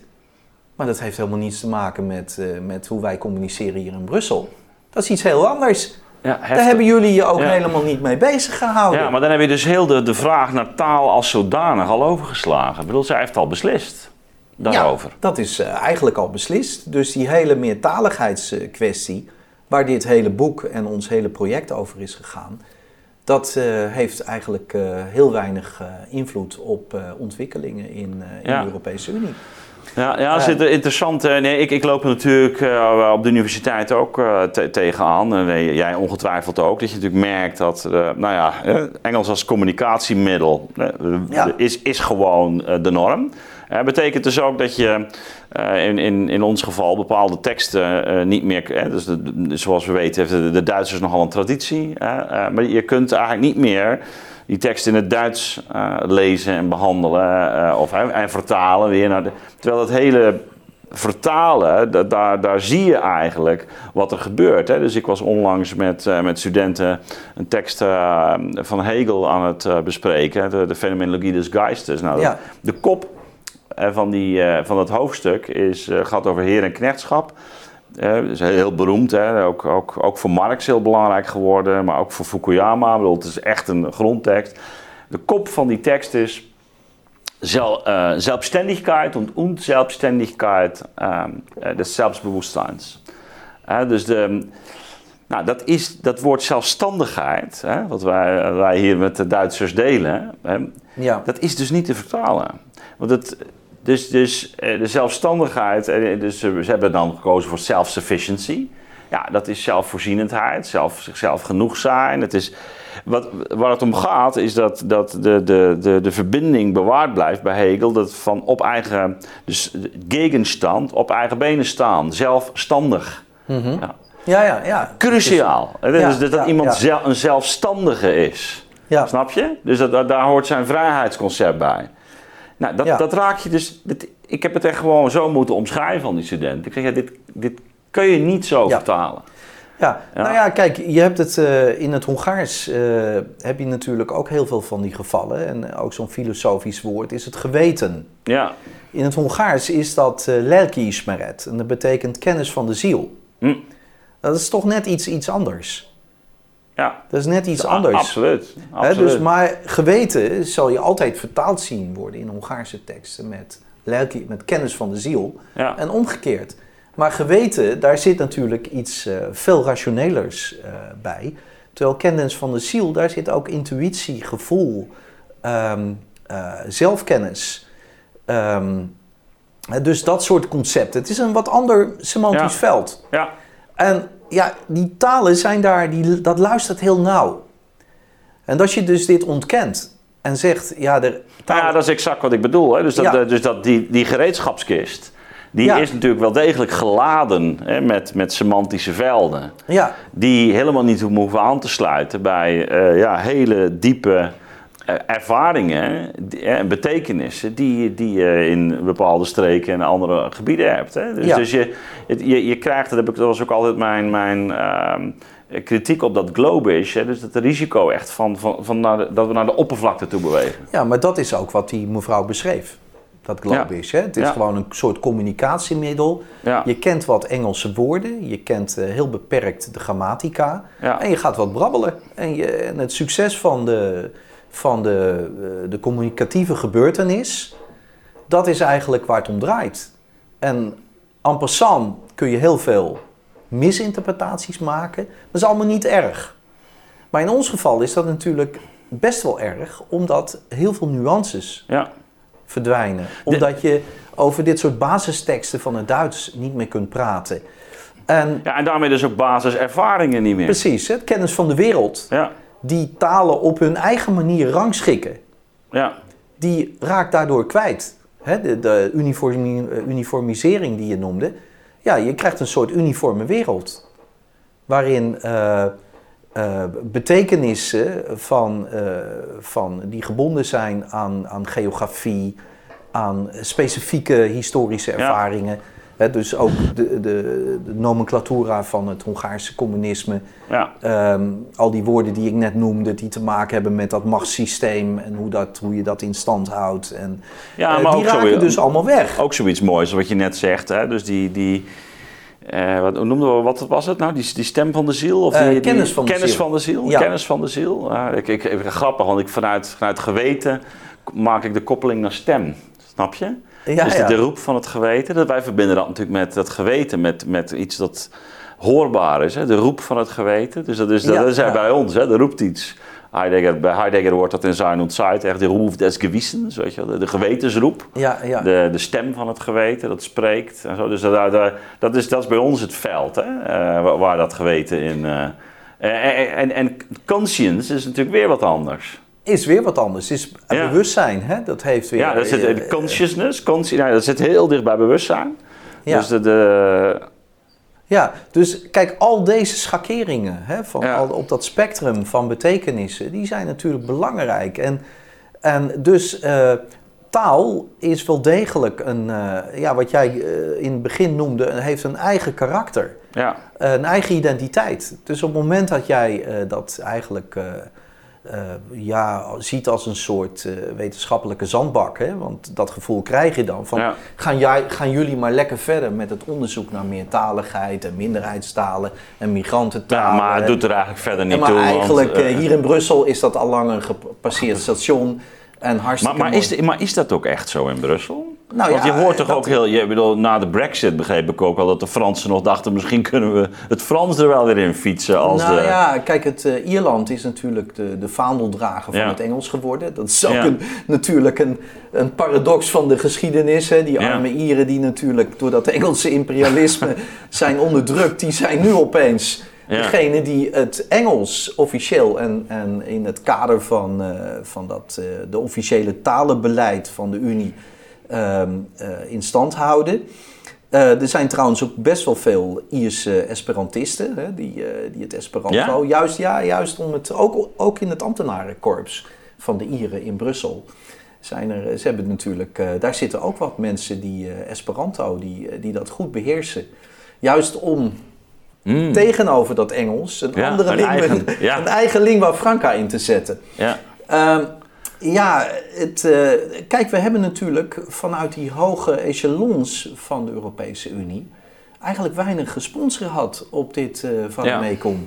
Maar dat heeft helemaal niets te maken met, eh, met hoe wij communiceren hier in Brussel. Dat is iets heel anders. ja Daar hebben jullie je ook Ja. helemaal niet mee bezig gehouden. Ja, maar dan heb je dus heel de, de vraag naar taal als zodanig al overgeslagen. Ik bedoel, zij heeft al beslist daarover. Ja, dat is eh, eigenlijk al beslist. Dus die hele meertaligheidskwestie, waar dit hele boek en ons hele project over is gegaan, dat eh, heeft eigenlijk eh, heel weinig invloed op ontwikkelingen in, in Ja. de Europese Unie. Ja, ja, zit er interessant. Nee, ik, ik loop natuurlijk op de universiteit ook te- tegenaan. En jij ongetwijfeld ook. Dat je natuurlijk merkt dat, nou ja, Engels als communicatiemiddel Ja. is, is gewoon de norm. Eh, betekent dus ook dat je eh, in, in, in ons geval bepaalde teksten eh, niet meer. dus de- zoals we weten, heeft de, de Duitsers nogal een traditie. maar je kunt eigenlijk niet meer die tekst in het Duits lezen en behandelen eh, of, en vertalen weer naar de. Terwijl het hele vertalen, da- daar, daar zie je eigenlijk wat er gebeurt. Hè. Dus ik was onlangs met, met studenten een tekst van Hegel aan het bespreken, de, de Phenomenologie des Geistes. Nou, Ja. de kop van, die, eh, van dat hoofdstuk is, eh, gaat over heer en knechtschap. Eh, dat is heel beroemd, hè? Ook, ook, ook voor Marx heel belangrijk geworden, maar ook voor Fukuyama. Ik bedoel, het is echt een grondtekst. De kop van die tekst is Selbstständigkeit und Unselbstständigkeit ähm, äh, des Selbstbewusstseins. Dus de, nou, dat, is, dat woord zelfstandigheid, hè, wat wij, wij hier met de Duitsers delen, hè, Ja. dat is dus niet te vertalen. Want het, dus, dus eh, de zelfstandigheid, eh, dus eh, ze hebben dan gekozen voor self-sufficiency. Ja, dat is zelfvoorzienendheid, zelf, zichzelf genoeg zijn. Het is, wat, waar het om gaat is dat, dat de, de, de, de verbinding bewaard blijft bij Hegel. Dat van op eigen, dus gegenstand, op eigen benen staan, zelfstandig. Ja. Ja, ja, ja. Cruciaal. Ja, dus dat, dat ja, iemand een zelfstandige is. Ja. Snap je? Dus dat, dat- daar hoort zijn vrijheidsconcept bij. Nou, dat, Ja. dat raak je dus. dit- ik heb het echt gewoon zo moeten omschrijven aan die student. Ik zeg, ja, dit, dit kun je niet zo Ja. vertalen. Ja. Ja. nou ja, kijk, je hebt het eh, in het Hongaars eh, heb je natuurlijk ook heel veel van die gevallen. En ook zo'n filosofisch woord is het geweten. Ja. In het Hongaars is dat eh lelkiismeret en dat betekent kennis van de ziel. Hm. Dat is toch net iets, iets anders. Ja. Dat is net iets anders. Absoluut. Dus, maar geweten zal je altijd vertaald zien worden in Hongaarse teksten met, met kennis van de ziel ja. en omgekeerd. Maar geweten, daar zit natuurlijk iets eh, veel rationelers eh, bij. Terwijl kennis van de ziel, daar zit ook intuïtie, gevoel, ehm, eh, zelfkennis. Ehm, dus dat soort concepten. Het is een wat ander semantisch Ja. veld. ja. En ja, die talen zijn daar, die, dat luistert heel nauw. En als je dus dit ontkent en zegt, ja, de Nou ja, dat is exact wat ik bedoel. Hè. Dus, dat, Ja. eh, dus dat die, die gereedschapskist, die is natuurlijk wel degelijk geladen hè, met, met semantische velden. Ja. Die helemaal niet hoeven aan te sluiten bij uh, ja, hele diepe ervaringen en betekenissen die, die je in bepaalde streken en andere gebieden hebt. Hè. Dus, Ja. dus je, het- je, je krijgt, dat, heb ik, dat was ook altijd mijn, mijn ehm, kritiek op dat globish, hè, dus het risico echt van, van, van naar de- dat we naar de oppervlakte toe bewegen. ja, maar dat is ook wat die mevrouw beschreef. Dat globish. Hè? Het is Ja. gewoon een soort communicatiemiddel. Je kent wat Engelse woorden, je kent eh, heel beperkt de grammatica. En je gaat wat brabbelen. En, je, en het succes van, de, van de, eh, de communicatieve gebeurtenis, dat is eigenlijk waar het om draait. En en passant kun je heel veel misinterpretaties maken. Dat is allemaal niet erg. Maar in ons geval is dat natuurlijk best wel erg, omdat heel veel nuances Ja. verdwijnen. Omdat je over dit soort basisteksten van het Duits niet meer kunt praten. En ja, en daarmee dus ook basiservaringen niet meer. precies, het kennis van de wereld, Ja, die talen op hun eigen manier rangschikken, ja, die raakt daardoor kwijt. De de uniformi- uniformisering die je noemde. Ja, je krijgt een soort uniforme wereld. Waarin eh, eh, betekenissen van, eh, van, die gebonden zijn aan, aan geografie, aan specifieke historische Ja. Dus ook de, de, de nomenclatura van het Hongaarse communisme. ja. Ehm, al die woorden die ik net noemde, die te maken hebben met dat machtssysteem en hoe, dat, hoe je dat in stand houdt. En, Ja, eh, maar die ook zo raken weer- dus allemaal weg. Ook zoiets moois, wat je net zegt. Hè? Dus die, die eh, wat noemden we, wat was het nou? Die, die stem van de ziel? Of Eh, die, die- kennis van de kennis ziel. van de ziel. Ja. Kennis van de ziel. Ja, ik, ik, ik, grappig, want ik vanuit, vanuit geweten maak ik de koppeling naar stem. Snap je? Ja, dus de, ja. de roep van het geweten. Dat wij verbinden dat natuurlijk met dat geweten, met, met iets dat hoorbaar is. Hè? De roep van het geweten. Dus dat is, dat Ja, is bij ons. Hè? Er roept iets. Heidegger, bij Heidegger wordt dat in und Zeit echt de Ruf des Gewissens, weet je wel, de, de gewetensroep. Ja, ja. De, de stem van het geweten, dat spreekt en zo. Dus dat, dat, dat, is, dat is bij ons het veld, hè? eh, waar, waar dat geweten in... eh, en, en, en conscience is natuurlijk weer wat anders. Is weer wat anders. Is Ja. bewustzijn, hè? dat heeft weer... Ja, dat zit, eh, de consciousness, consci, nou, dat zit heel dicht bij bewustzijn. Ja. Dus de, de, Ja, dus kijk, al deze schakeringen hè, van Ja. al, op dat spectrum van betekenissen, die zijn natuurlijk belangrijk. En, en dus eh, taal is wel degelijk een, eh, ja, wat jij eh, in het begin noemde, heeft een eigen karakter, ja, een eigen identiteit. Dus op het moment dat jij eh, dat eigenlijk eh, eh, ja, ziet als een soort eh, wetenschappelijke zandbak, hè, want dat gevoel krijg je dan van ja, gaan, jij, gaan jullie maar lekker verder met het onderzoek naar meertaligheid en minderheidstalen en ja, migrantentalen. maar het doet er eigenlijk verder niet maar toe. want, eigenlijk eh, eh, hier in Brussel is dat al lang een gepasseerd station en hartstikke maar, maar, is, maar is dat ook echt zo in Brussel? Nou Want ja, je hoort toch dat- ook heel... Je, bedoel, na de brexit begreep ik ook al dat de Fransen nog dachten... misschien kunnen we het Frans er wel weer in fietsen als nou de... ja, kijk, het, eh, Ierland is natuurlijk de, de vaandeldrager van Ja. het Engels geworden. Dat is ook Ja. een, natuurlijk een, een paradox van de geschiedenis. Hè. Die arme Ieren die natuurlijk door dat Engelse imperialisme zijn onderdrukt, die zijn nu opeens Ja. degene die het Engels officieel en, en in het kader van, eh, van dat, eh, de officiële talenbeleid van de Unie in stand houden. Eh, er zijn trouwens ook best wel veel Ierse Esperantisten hè, die, eh, die het Esperanto, Ja? juist, ja, juist om het, ook, ook in het ambtenarenkorps van de Ieren in Brussel. Zijn er, ze hebben natuurlijk, eh, daar zitten ook wat mensen die eh, Esperanto, die, eh, die dat goed beheersen. Juist om Mm, tegenover dat Engels een Ja, andere een lingua, eigen- ja. een eigen lingua franca in te zetten. ja. Ja, het, eh, kijk, we hebben natuurlijk vanuit die hoge echelons van de Europese Unie eigenlijk weinig respons gehad op dit eh van Ja. Mekong.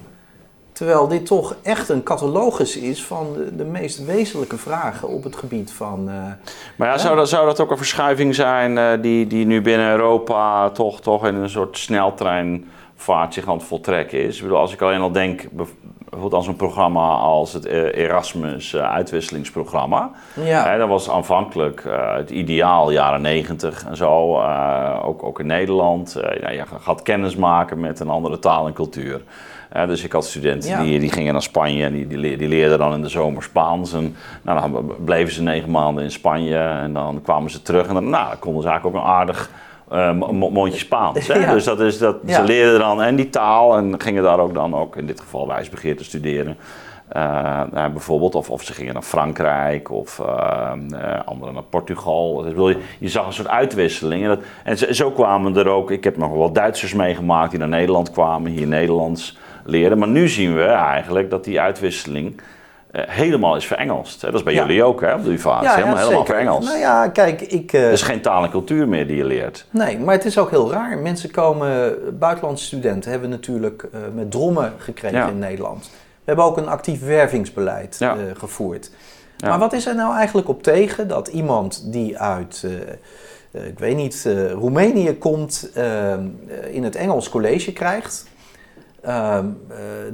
Terwijl dit toch echt een catalogus is van de, de meest wezenlijke vragen op het gebied van. eh, Maar ja, zou dat, zou dat ook een verschuiving zijn die, die nu binnen Europa toch, toch in een soort sneltreinvaart zich aan het voltrekken is? Ik bedoel, als ik alleen al denk bijvoorbeeld aan zo'n programma als het eh, Erasmus eh, uitwisselingsprogramma. ja, Hè, dat was aanvankelijk eh, het ideaal, jaren negentig en zo. ook, ook in Nederland. Ja, je gaat kennis maken met een andere taal en cultuur. Dus ik had studenten Ja. die, die gingen naar Spanje en die, die leerden dan in de zomer Spaans. En nou, dan bleven ze negen maanden in Spanje en dan kwamen ze terug. En dan nou, konden ze eigenlijk ook een aardig uh, mondje Spaans. Hè? Ja. Dus dat is, dat, Ja. ze leerden dan en die taal en gingen daar ook dan ook in dit geval wijsbegeer te studeren. Eh, nou, bijvoorbeeld, of, of ze gingen naar Frankrijk of eh, eh, anderen naar Portugal. Dus je, je zag een soort uitwisseling. En, dat, en zo, zo kwamen er ook, ik heb nog wel Duitsers meegemaakt die naar Nederland kwamen, hier Nederlands leren. Maar nu zien we eigenlijk dat die uitwisseling eh, helemaal is verengelst. Dat is bij Ja. jullie ook, hè? op de UvA. Is helemaal, helemaal verengelst. Nou ja, kijk, ik... eh, Er is geen taal en cultuur meer die je leert. Nee, maar het is ook heel raar. Mensen komen, buitenlandse studenten hebben natuurlijk eh, met drommen gekregen Ja. in Nederland. We hebben ook een actief wervingsbeleid Ja. gevoerd. Ja. Maar wat is er nou eigenlijk op tegen dat iemand die uit, ik weet niet, Roemenië komt, in het Engels college krijgt,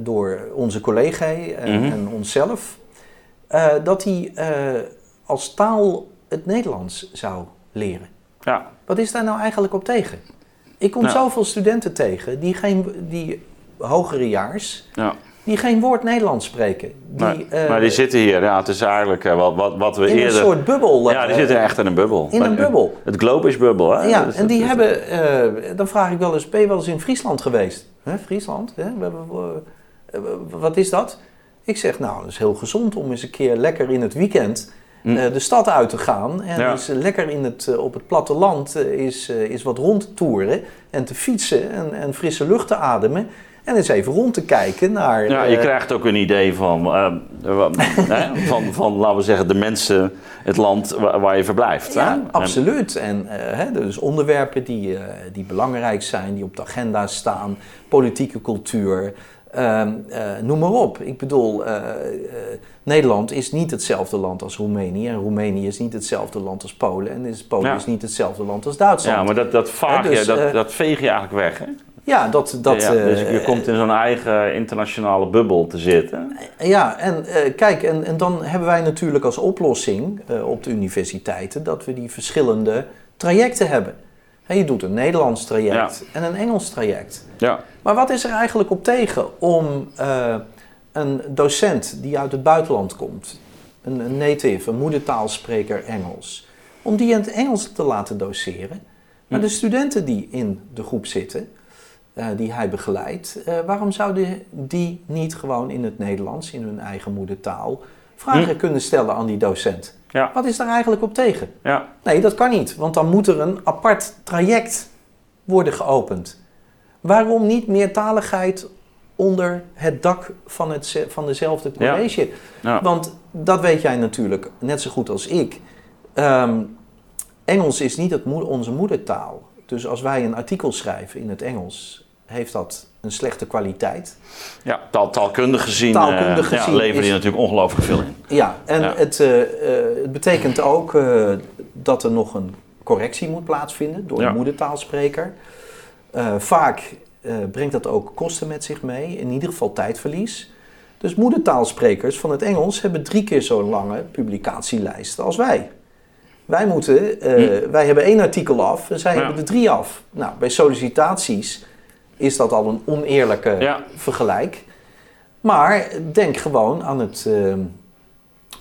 door onze collega en, Mhm. en onszelf, eh, dat hij eh, als taal het Nederlands zou leren? Ja, Wat is daar nou eigenlijk op tegen? Ik kom Ja. zoveel studenten tegen die, geen, die hogerejaars, ja. die geen woord Nederlands spreken. Die, maar, eh, maar die zitten hier. Ja, het is eigenlijk eh, wat, wat, wat we in eerder... een soort bubbel. ja, die eh, zitten echt in een bubbel. in een bubbel. Het globe is bubbel, hè? Ja, Dus en die hebben, eh, dan vraag ik wel eens, ben je wel eens in Friesland geweest? Hè, Friesland, hè? We hebben, eh, wat is dat? Ik zeg, nou, dat is heel gezond om eens een keer lekker in het weekend Hm. eh, de stad uit te gaan. En Ja. eens lekker in het, eh, op het platteland eh, is, is wat rond te toeren en te fietsen en, en frisse lucht te ademen. En eens even rond te kijken naar... Ja, je eh, krijgt ook een idee van, eh, wat- hè, van, van, laten we zeggen, de mensen, het land waar, waar je verblijft. Ja, absoluut. En eh, hè, dus onderwerpen die, eh, die belangrijk zijn, die op de agenda staan, politieke cultuur, ehm, eh, noem maar op. Ik bedoel, eh, eh, Nederland is niet hetzelfde land als Roemenië. En Roemenië is niet hetzelfde land als Polen. En is Polen Ja. is niet hetzelfde land als Duitsland. ja, maar dat, dat, vaag Hè, dus, je, dat, eh, dat veeg je eigenlijk weg. Hè? Ja, dat... dat ja, dus eh, je komt in zo'n eigen internationale bubbel te zitten. Ja, en eh, kijk, en, en dan hebben wij natuurlijk als oplossing eh, op de universiteiten dat we die verschillende trajecten hebben. Je doet een Nederlands traject en een Engels traject. Ja, Maar wat is er eigenlijk op tegen om een docent die uit het buitenland komt, een, een native, een moedertaalspreker Engels, om die in het Engels te laten doseren? Maar Hm. de studenten die in de groep zitten, eh, die hij begeleidt, eh, waarom zouden die niet gewoon in het Nederlands, in hun eigen moedertaal, vragen Hm. kunnen stellen aan die docent? ja, Wat is daar eigenlijk op tegen? ja. Nee, dat kan niet, want dan moet er een apart traject worden geopend. Waarom niet meertaligheid onder het dak van, het, van dezelfde college? ja. Want dat weet jij natuurlijk net zo goed als ik. Ehm, Engels is niet het onze moedertaal. Dus als wij een artikel schrijven in het Engels, heeft dat een slechte kwaliteit. ja taal, taalkundig gezien, Taalkundig eh, gezien ja, leveren is- die natuurlijk ongelooflijk veel in. Ja, en Ja. Het, eh, eh, het betekent ook dat er nog een correctie moet plaatsvinden door Ja. een moedertaalspreker. Vaak brengt dat ook kosten met zich mee, in ieder geval tijdverlies. Dus moedertaalsprekers van het Engels hebben drie keer zo'n lange publicatielijst als wij. Wij, moeten, eh, wij hebben één artikel af en zij Hm. Ja. hebben er drie af. Nou, bij sollicitaties is dat al een oneerlijke Ja. vergelijk. Maar denk gewoon aan, het, eh,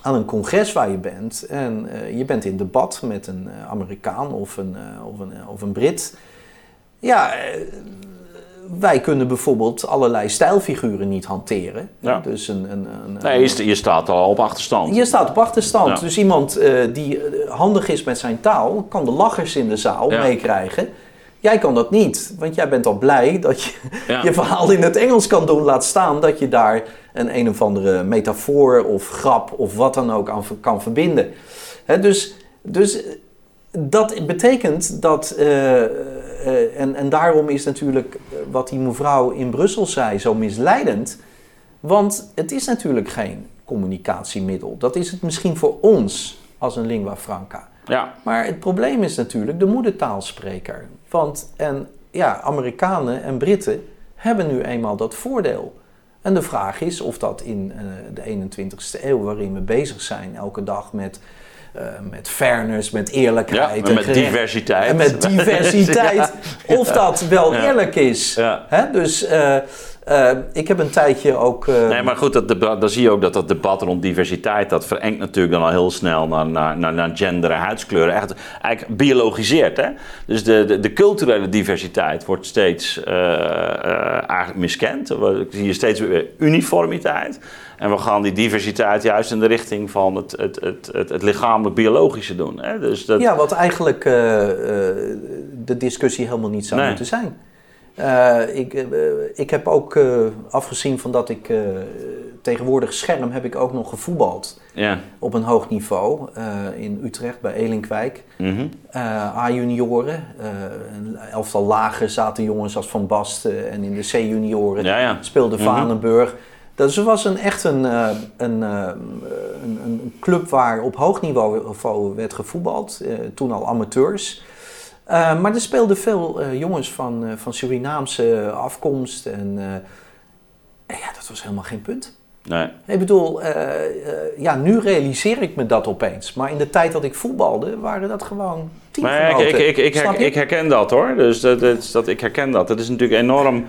aan een congres waar je bent. En eh, je bent in debat met een eh, Amerikaan of een, of, een, of een Brit. Ja, wij kunnen bijvoorbeeld allerlei stijlfiguren niet hanteren. Ja. Dus een, een, een, Nee, je, st- je staat al op achterstand. je staat op achterstand. Ja. Dus iemand die handig is met zijn taal, kan de lachers in de zaal Ja. meekrijgen. Jij kan dat niet, want jij bent al blij dat je Ja. je verhaal in het Engels kan doen. Laat staan dat je daar een een of andere metafoor of grap of wat dan ook aan kan verbinden. Dus, dus eh, dat betekent dat, eh, eh, en, en daarom is natuurlijk wat die mevrouw in Brussel zei zo misleidend. Want het is natuurlijk geen communicatiemiddel. Dat is het misschien voor ons als een lingua franca. Ja, Maar het probleem is natuurlijk de moedertaalspreker. Want en, ja, Amerikanen en Britten hebben nu eenmaal dat voordeel. En de vraag is of dat in eh, de 21ste eeuw, waarin we bezig zijn elke dag met, eh, met fairness, met ja eerlijkheid. en met diversiteit. en met diversiteit, of dat wel Ja. eerlijk is. Ja. Hè? Dus, eh, Uh, ik heb een tijdje ook. Uh... Nee, maar goed, dat debat, dan zie je ook dat dat debat rond diversiteit. dat verengt natuurlijk dan al heel snel naar, naar, naar, naar gender en huidskleuren. Echt eigenlijk biologiseerd. Hè? Dus de, de, de culturele diversiteit wordt steeds uh, eigenlijk miskend. We zien steeds weer uniformiteit. En we gaan die diversiteit juist in de richting van het, het, het, het, het lichamelijk-biologische doen. Hè? Dus dat... Ja, wat eigenlijk de discussie helemaal niet zou moeten zijn. Uh, ik, uh, ik heb ook uh, afgezien van dat ik tegenwoordig scherm heb ik ook nog gevoetbald. Ja. Op een hoog niveau in Utrecht bij Elinkwijk. Mm -hmm. A-junioren. een elftal lager zaten jongens als Van Basten. En in de C-junioren ja, ja. speelde mhm. Vanenburg. Dus het was een, echt een, een, een, een, club waar op hoog niveau werd gevoetbald. toen al amateurs. Uh, maar er speelden veel uh, jongens van, uh, van Surinaamse afkomst. En ja, dat was helemaal geen punt. Nee. Ik bedoel, ja, nu realiseer ik me dat opeens. Maar in de tijd dat ik voetbalde, waren dat gewoon teamgenoten. Maar ik, ik, ik, ik, ik, herken dat hoor. Dus dat, dat, dat, ik herken dat. Dat is natuurlijk enorm...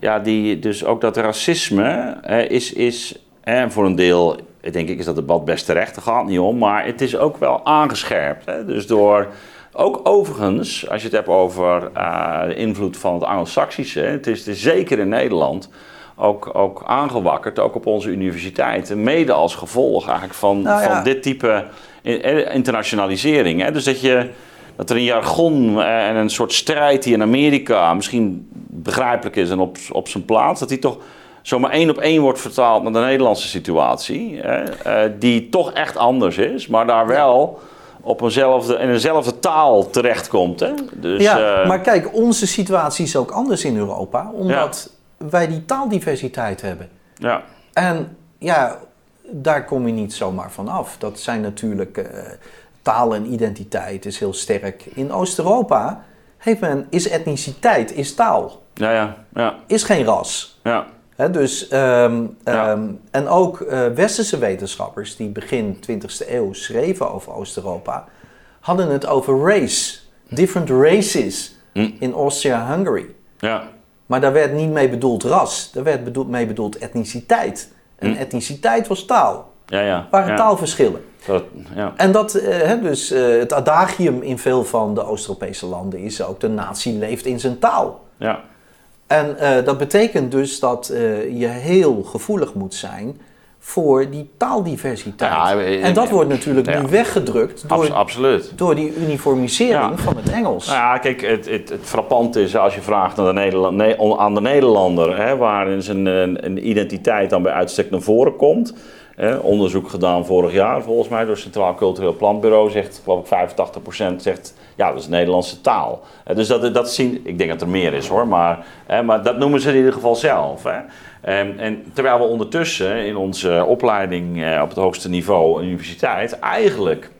Ja, die, dus ook dat racisme is, is voor een deel... Denk ik is dat debat best terecht, daar gaat niet om. Maar het is ook wel aangescherpt. Hè? Dus door ook overigens, als je het hebt over uh, de invloed van het Anglo-Saxische, het is, zeker in Nederland ook, ook aangewakkerd, ook op onze universiteiten, mede als gevolg eigenlijk van, nou van dit type eh, internationalisering. Hè? Dus dat, je, dat er een jargon en een soort strijd die in Amerika misschien begrijpelijk is en op, op zijn plaats, dat die toch zomaar één op één wordt vertaald naar de Nederlandse situatie, hè? Die toch echt anders is, maar daar wel op eenzelfde, in eenzelfde taal terechtkomt. Hè? Dus, ja, uh... maar kijk, onze situatie is ook anders in Europa, omdat wij die taaldiversiteit hebben. Ja. En ja, daar kom je niet zomaar van af. Dat zijn natuurlijk uh, taal en identiteit is heel sterk. In Oost-Europa heeft men, is etniciteit, is taal. Ja, ja, ja. Is geen ras. Ja dus, um, En ook uh, westerse wetenschappers die begin 20e eeuw schreven over Oost-Europa, hadden het over race. Different races hm. in Austria-Hungary. Ja. Maar daar werd niet mee bedoeld ras, daar werd bedoeld, mee bedoeld etniciteit. En hm. etniciteit was taal. Ja, ja. waren taalverschillen. Dat, ja. En dat, uh, dus uh, het adagium in veel van de Oost-Europese landen is ook: de natie leeft in zijn taal. Ja. En uh, dat betekent dus dat uh, je heel gevoelig moet zijn voor die taaldiversiteit. Ja, en dat wordt natuurlijk nu weggedrukt door, absoluut. door die uniformisering van het Engels. Nou ja, kijk, het, het, is als je vraagt aan de, Nederland, aan de Nederlander, hè, waarin zijn een, een identiteit dan bij uitstek naar voren komt onderzoek gedaan vorig jaar, volgens mij, door het Centraal Cultureel Planbureau. Zegt, geloof ik, 85% zegt, ja, dat is Nederlandse taal. dus dat, dat zien, ik denk dat er meer is hoor, maar, maar dat noemen ze in ieder geval zelf. Hè. En, en, terwijl we ondertussen in onze opleiding eh, op het hoogste niveau, universiteit, eigenlijk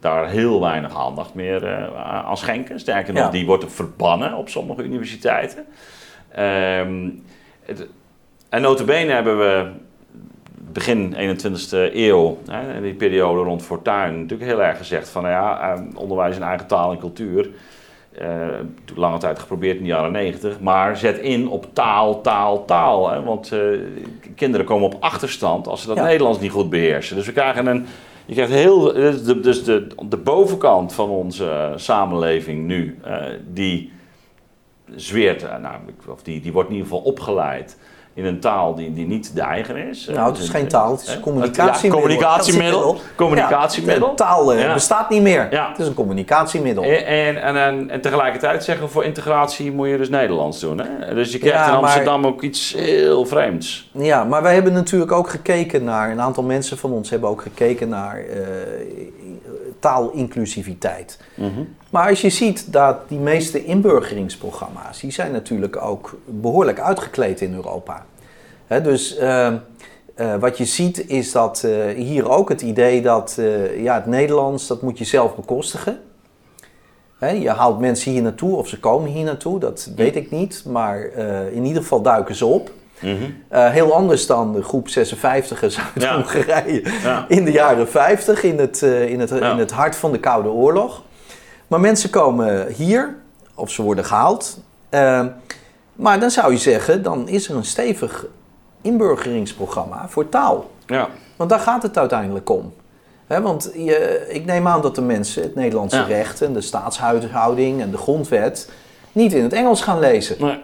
daar heel weinig aandacht meer uh, aan schenken. Sterker nog, die wordt verbannen op sommige universiteiten. Um, het, en notabene hebben we begin 21ste eeuw, hè, die periode rond Fortuin, natuurlijk heel erg gezegd van nou ja, ehm, onderwijs in eigen taal en cultuur. Uh, lange tijd geprobeerd in de jaren 90, maar zet in op taal, taal, taal. Hè, want uh, kinderen komen op achterstand als ze dat Nederlands niet goed beheersen. Dus we krijgen een. Je krijgt heel. Dus de, dus de, de bovenkant van onze samenleving nu, uh, die zweert, nou, of die, die wordt in ieder geval opgeleid in een taal die, die niet de eigen is. Nou, het is geen taal, het is een communicatiemiddel. communicatiemiddel. Communicatiemiddel. taal uh, bestaat niet meer. Het is een communicatiemiddel. En, en, en, en, tegelijkertijd zeggen voor integratie moet je dus Nederlands doen. Hè? Dus je krijgt in Amsterdam ook iets heel vreemds. Ja, maar wij hebben natuurlijk ook gekeken naar, een aantal mensen van ons hebben ook gekeken naar uh, taalinclusiviteit. Mm -hmm. Maar als je ziet dat die meeste inburgeringsprogramma's, die zijn natuurlijk ook behoorlijk uitgekleed in Europa. dus uh, uh, wat je ziet is dat uh, hier ook het idee dat ja, het Nederlands, dat moet je zelf bekostigen. He, je haalt mensen hier naartoe of ze komen hier naartoe, dat weet ik niet. Maar in ieder geval duiken ze op. Mm -hmm. heel anders dan de groep 56ers uit Hongarije ja. in de jaren 50, in het, in, het, in het hart van de Koude Oorlog. Maar mensen komen hier, of ze worden gehaald. Uh, Maar dan zou je zeggen, dan is er een stevig inburgeringsprogramma voor taal. Ja. Want daar gaat het uiteindelijk om. Want je, ik neem aan dat de mensen het Nederlandse recht en de staatshuishouding en de grondwet niet in het Engels gaan lezen. Nee.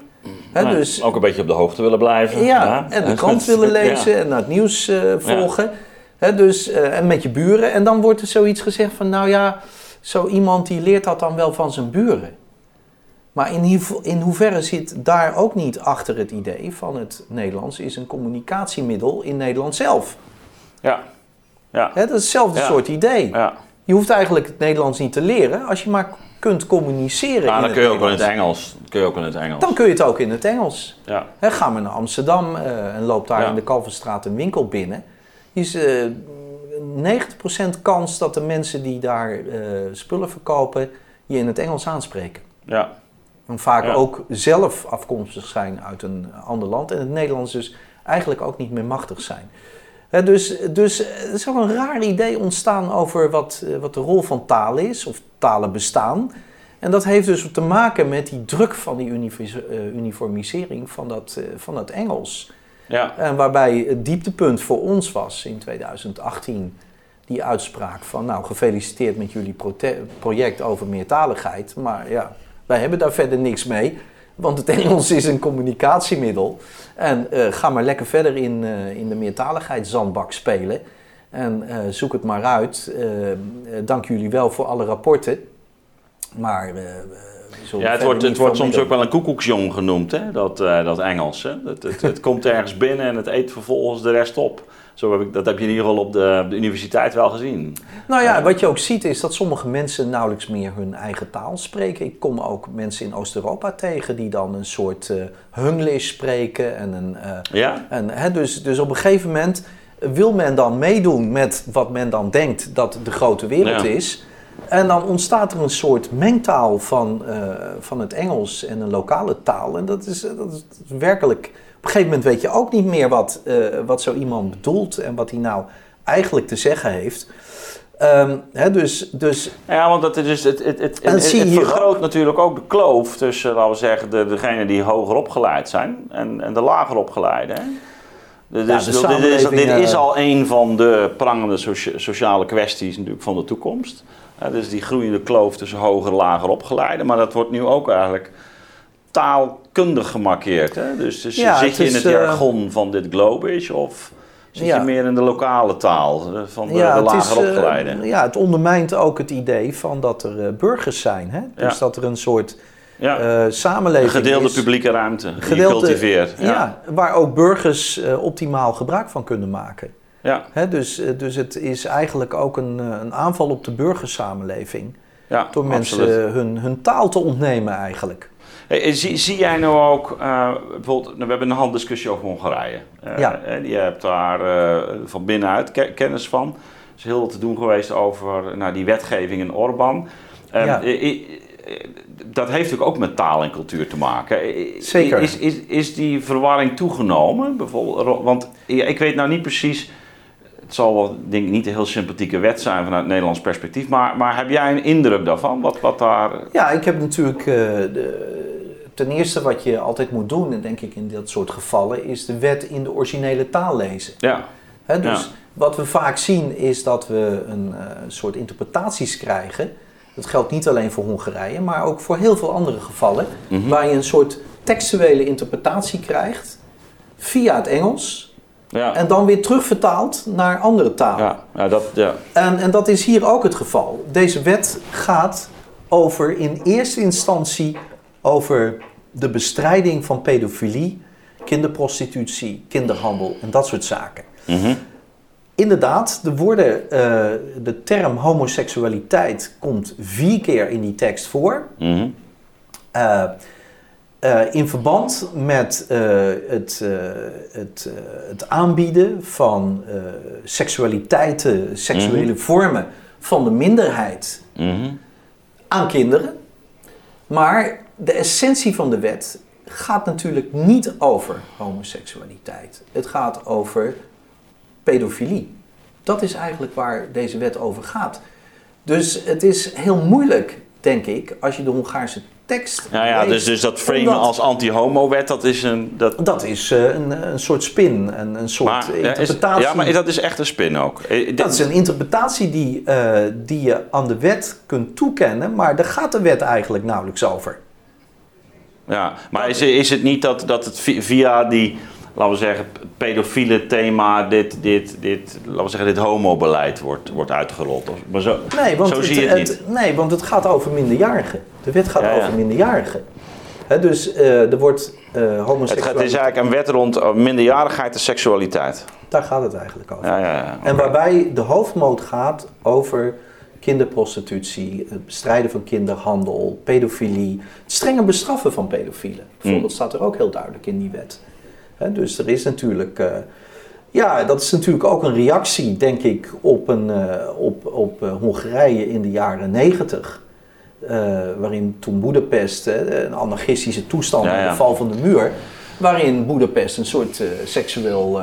Nee, dus Ook een beetje op de hoogte willen blijven. ja, en de krant willen lezen en naar het nieuws eh, volgen. Hè, dus, eh, en met je buren. En dan wordt er zoiets gezegd van, nou ja, zo iemand die leert dat dan wel van zijn buren. Maar in, in hoeverre zit daar ook niet achter het idee van het Nederlands is een communicatiemiddel in Nederland zelf. Ja. Ja. Dat is hetzelfde Ja. soort idee. Ja. Je hoeft eigenlijk het Nederlands niet te leren als je maar kunt communiceren Ja, in dan het kun je ook in het. Engels. Dan kun je ook in het Engels. Dan kun je het ook in het Engels. Ja. Hè, ga maar naar Amsterdam eh, en loop daar Ja. in de Kalverstraat een winkel binnen. is eh 90% kans dat de mensen die daar eh, spullen verkopen je in het Engels aanspreken. Ja. En vaak Ja. ook zelf afkomstig zijn uit een ander land en het Nederlands dus eigenlijk ook niet meer machtig zijn. Dus, dus er is ook een raar idee ontstaan over wat, eh, wat de rol van taal is, of talen bestaan. En dat heeft dus te maken met die druk van die eh, uniformisering van dat, eh, van dat Engels. Ja. En waarbij het dieptepunt voor ons was in 2018 die uitspraak van nou gefeliciteerd met jullie project over meertaligheid. Maar ja, wij hebben daar verder niks mee. Want het Engels is een communicatiemiddel. En eh, ga maar lekker verder in, eh, in de meertaligheidszandbak spelen. En eh, zoek het maar uit. Dank jullie wel voor alle rapporten. Maar Ja, het wordt, het wordt soms ook wel een koekoeksjong genoemd, hè? Dat, dat Engels. Hè? Het, het, het komt ergens binnen en het eet vervolgens de rest op. Zo heb ik, dat heb je in ieder geval op de, op de universiteit wel gezien. Nou ja, wat je ook ziet is dat sommige mensen nauwelijks meer hun eigen taal spreken. Ik kom ook mensen in Oost-Europa tegen die dan een soort eh Hunglish spreken. En een, eh, Ja? en, hè, dus, dus op een gegeven moment wil men dan meedoen met wat men dan denkt dat de grote wereld Ja. is. En dan ontstaat er een soort mengtaal van, eh, van het Engels en een lokale taal. En dat is, dat is werkelijk. Op een gegeven moment weet je ook niet meer wat, eh, wat zo iemand bedoelt en wat hij nou eigenlijk te zeggen heeft. Ehm, hè, dus, dus Ja, want dat is dus, het, het, het, het, vergroot natuurlijk ook de kloof tussen, laten we zeggen, de, degenen die hoger opgeleid zijn en, en de lager opgeleiden. Hè? Dus, Ja, dus dit, is, dit is eh, al een van de prangende socia- sociale kwesties natuurlijk van de toekomst. Dus die groeiende kloof tussen hoger en lager opgeleiden. Maar dat wordt nu ook eigenlijk taalkundig gemarkeerd. Hè? Dus, dus Ja, zit je in het eh, jargon van dit globish of zit je meer in de lokale taal eh, van de, lager eh, opgeleiden? ja, het ondermijnt ook het idee van dat er burgers zijn. Hè? Dus dat er een soort ja. samenleving Een gedeelde is. publieke ruimte die cultiveert. Ja. Ja. waar ook burgers optimaal gebruik van kunnen maken. Ja. Hè, dus, dus het is eigenlijk ook een, een aanval op de burgersamenleving. Ja, Door mensen absoluut. hun, hun taal te ontnemen eigenlijk. Hey, en zie, zie jij nou ook, eh, bijvoorbeeld, nou, we hebben een handdiscussie over Hongarije. Eh, Ja. En je hebt daar eh, van binnenuit ke- kennis van. Er is heel wat te doen geweest over nou, die wetgeving in Orbán. Eh, Ja. eh, eh, eh, dat heeft natuurlijk ook met taal en cultuur te maken. Eh, Zeker. Is, is, is die verwarring toegenomen? Bijvoorbeeld, want ik weet nou niet precies... Het zal wel, denk ik, niet een heel sympathieke wet zijn vanuit het Nederlands perspectief. Maar, maar heb jij een indruk daarvan? Wat, wat daar... Ja, ik heb natuurlijk. eh, de, ten eerste wat je altijd moet doen, denk ik, in dat soort gevallen, is de wet in de originele taal lezen. Ja, Hè, dus Ja. wat we vaak zien is dat we een eh, soort interpretaties krijgen. Dat geldt niet alleen voor Hongarije, maar ook voor heel veel andere gevallen. Mhm. Waar je een soort textuele interpretatie krijgt via het Engels. Ja, En dan weer terugvertaald naar andere talen. ja, ja, dat, ja. En, en dat is hier ook het geval. Deze wet gaat over in eerste instantie over de bestrijding van pedofilie, kinderprostitutie, kinderhandel en dat soort zaken. Mhm. Inderdaad, de, woorden, eh, de term homoseksualiteit komt vier keer in die tekst voor. Eh, eh, in verband met eh, het, eh, het, het aanbieden van seksualiteiten, seksuele vormen van de minderheid Mhm. aan kinderen. Maar de essentie van de wet gaat natuurlijk niet over homoseksualiteit. Het gaat over pedofilie. Dat is eigenlijk waar deze wet over gaat. Dus het is heel moeilijk, denk ik, als je de Hongaarse tekst. Ja, ja dus, leest. dus dat framen Omdat- als anti-homo-wet, dat is een... Dat, Dat is eh, een, een soort spin, een, een soort maar, ja, is, interpretatie. ja, maar dat is echt een spin ook. Eh, Dat is een interpretatie die, eh, die je aan de wet kunt toekennen, maar daar gaat de wet eigenlijk nauwelijks over. Ja, maar is, is het niet dat, dat het vi- via die, laten we zeggen, pedofiele thema, dit, dit, dit, laten we zeggen, dit homobeleid wordt, wordt uitgerold? Maar zo, Nee want, zo het, zie je het niet. nee, want het gaat over minderjarigen. De wet gaat Ja, ja. over minderjarigen. Dus eh, er wordt eh Het, gaat, homoseksualiteit... het is eigenlijk een wet rond eh, minderjarigheid en seksualiteit. Daar gaat het eigenlijk over. Ja, ja, ja. En waarbij de hoofdmoot gaat over kinderprostitutie, het bestrijden van kinderhandel, pedofilie, het strenge bestraffen van pedofielen. Bijvoorbeeld staat er ook heel duidelijk in die wet. Dus er is natuurlijk, eh, ja, dat is natuurlijk ook een reactie, denk ik, op, een, eh, op, op eh, Hongarije in de jaren negentig. waarin toen Boedapest, een anarchistische toestand Ja, de val van de muur, waarin Boedapest een soort seksueel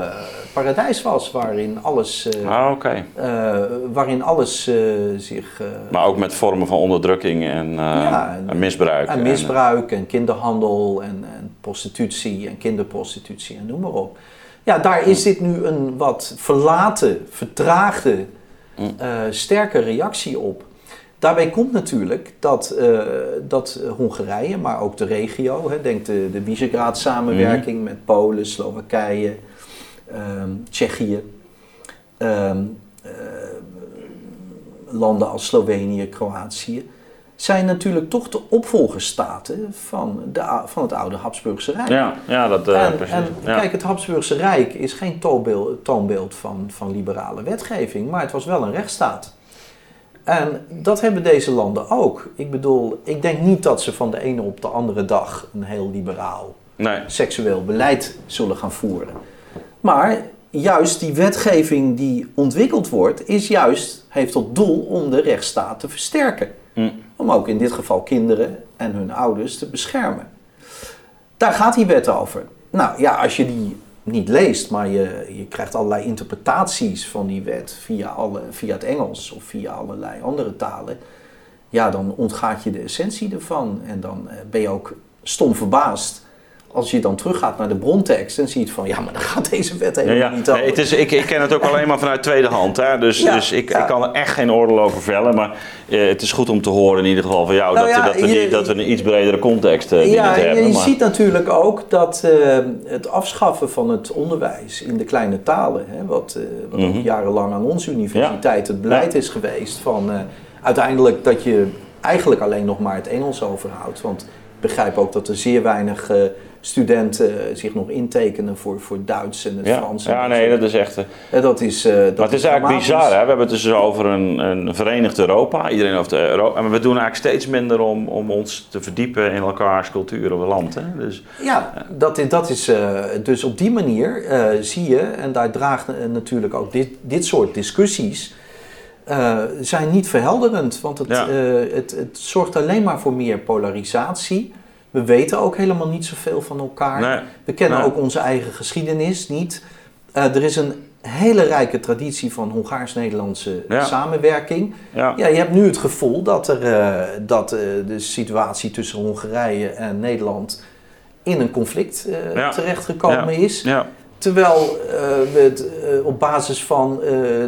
paradijs was, waarin alles, eh, Ah, eh, waarin alles eh, zich. Maar ook met vormen van onderdrukking en, Ja, en- en misbruik. en misbruik en kinderhandel en, en prostitutie en kinderprostitutie en noem maar op. Ja, daar is dit nu een wat verlaten, vertraagde, Mm. sterke reactie op. Daarbij komt natuurlijk dat, dat Hongarije, maar ook de regio, hè, denk de, de Visegrad-samenwerking Mhm. met Polen, Slowakije, ehm, Tsjechië, ehm, eh, landen als Slovenië, Kroatië, zijn natuurlijk toch de opvolgerstaten van, de, van het oude Habsburgse Rijk. Ja, ja, dat eh, en, precies. en ja. kijk, het Habsburgse Rijk is geen toonbeeld, toonbeeld van, van liberale wetgeving, maar het was wel een rechtsstaat. En dat hebben deze landen ook. Ik bedoel, ik denk niet dat ze van de ene op de andere dag een heel liberaal nee. seksueel beleid zullen gaan voeren. Maar juist die wetgeving die ontwikkeld wordt, is juist, heeft tot doel om de rechtsstaat te versterken. Hm. Om ook in dit geval kinderen en hun ouders te beschermen. Daar gaat die wet over. Nou ja, als je die niet leest, maar je, je krijgt allerlei interpretaties van die wet via, alle, via het Engels of via allerlei andere talen, ja, dan ontgaat je de essentie ervan. En dan eh, ben je ook stom verbaasd als je dan teruggaat naar de brontekst en ziet van, ja, maar daar gaat deze wet Ja, helemaal ja. niet over. Nee, het is, ik, ik ken het ook alleen maar vanuit tweede hand. Hè? Dus, Ja, dus ik, ja. ik kan er echt geen oordeel over vellen. Maar eh, het is goed om te horen in ieder geval van jou Nou dat, ja, dat, we die- je- dat we een iets bredere context eh, Ja, je, hebben. je maar- ziet natuurlijk ook dat eh, het afschaffen van het onderwijs in de kleine talen, hè, wat, eh, wat Mhm. ook jarenlang aan onze universiteit het beleid is geweest, van eh, uiteindelijk dat je eigenlijk alleen nog maar het Engels overhoudt. Want ik begrijp ook dat er zeer weinig studenten eh, zich nog intekenen voor, voor Duits en het ja, Frans. en ja, dat nee, dat is echt... eh, dat is, eh, dat maar het is eigenlijk bizar, hè? we hebben het dus over een, een verenigd Europa. Iedereen heeft Europa. En we doen eigenlijk steeds minder om, om ons te verdiepen in elkaars cultuur of land. Hè? Dus, Ja, dat is, dat is dus op die manier zie je, en daar draagt natuurlijk ook dit, dit soort discussies, zijn niet verhelderend. Want het, Ja. het, het zorgt alleen maar voor meer polarisatie. We weten ook helemaal niet zoveel van elkaar. nee, We kennen Nee. ook onze eigen geschiedenis niet. Eh, er is een hele rijke traditie van Hongaars-Nederlandse Ja. samenwerking. ja. Ja, je hebt nu het gevoel dat, er, eh, dat eh, de situatie tussen Hongarije en Nederland in een conflict Ja. terechtgekomen is. ja. Terwijl we het op basis van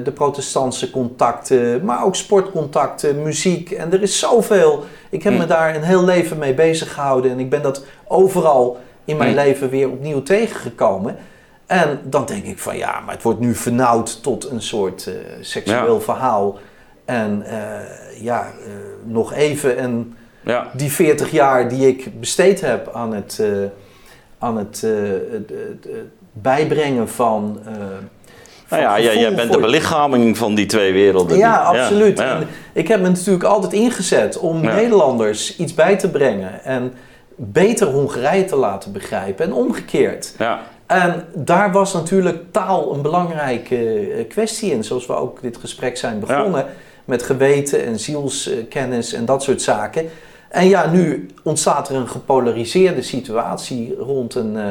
de protestantse contacten, maar ook sportcontacten, muziek en er is zoveel. Ik heb me daar een heel leven mee bezig gehouden en ik ben dat overal in mijn Hm. leven weer opnieuw tegengekomen. En dan denk ik van ja, maar het wordt nu vernauwd tot een soort eh, seksueel verhaal. En eh, ja, eh, nog even en ja. die 40 jaar die ik besteed heb aan het, aan het, het- het- het bijbrengen van. Nou ja, jij, gevoel jij bent de belichaming van die twee werelden. Ja, Die- absoluut. Ja, ik heb me natuurlijk altijd ingezet om Ja. Nederlanders iets bij te brengen en beter Hongarije te laten begrijpen en omgekeerd. ja. En daar was natuurlijk taal een belangrijke eh, kwestie in, zoals we ook dit gesprek zijn begonnen. Met geweten en zielskennis en dat soort zaken. En ja, nu ontstaat er een gepolariseerde situatie rond een, eh,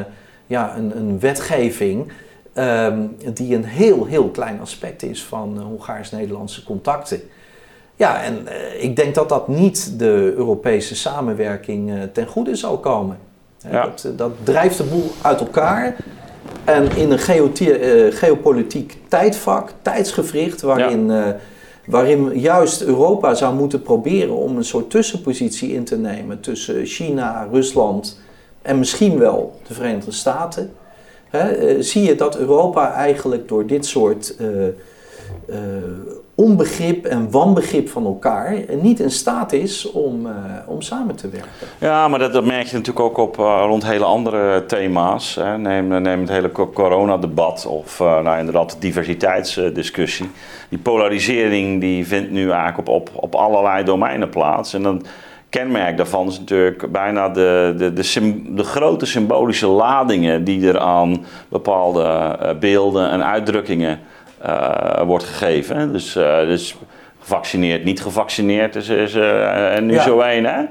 ja, een, een wetgeving. Ehm, die een heel, heel klein aspect is van eh, Hongaars-Nederlandse contacten. Ja, en uh, ik denk dat dat niet de Europese samenwerking uh, ten goede zal komen. Ja. Dat, dat, drijft de boel uit elkaar. En in een uh, geopolitiek tijdvak, tijdsgevricht, waarin, ja. waarin juist Europa zou moeten proberen om een soort tussenpositie in te nemen tussen China, Rusland en misschien wel de Verenigde Staten. Hè, zie je dat Europa eigenlijk door dit soort uh, onbegrip en wanbegrip van elkaar niet in staat is om, om samen te werken. Ja, maar dat, dat merk je natuurlijk ook op rond hele andere thema's. Hè. Neem, neem het hele coronadebat of nou, inderdaad de diversiteitsdiscussie. Die polarisering die vindt nu eigenlijk op, op, op allerlei domeinen plaats. En dan kenmerk daarvan is natuurlijk bijna de, de, de, de, grote symbolische ladingen die er aan bepaalde beelden en uitdrukkingen uh, wordt gegeven. Dus, uh, dus gevaccineerd, niet gevaccineerd is, is uh, nu ja. zo één. Hè?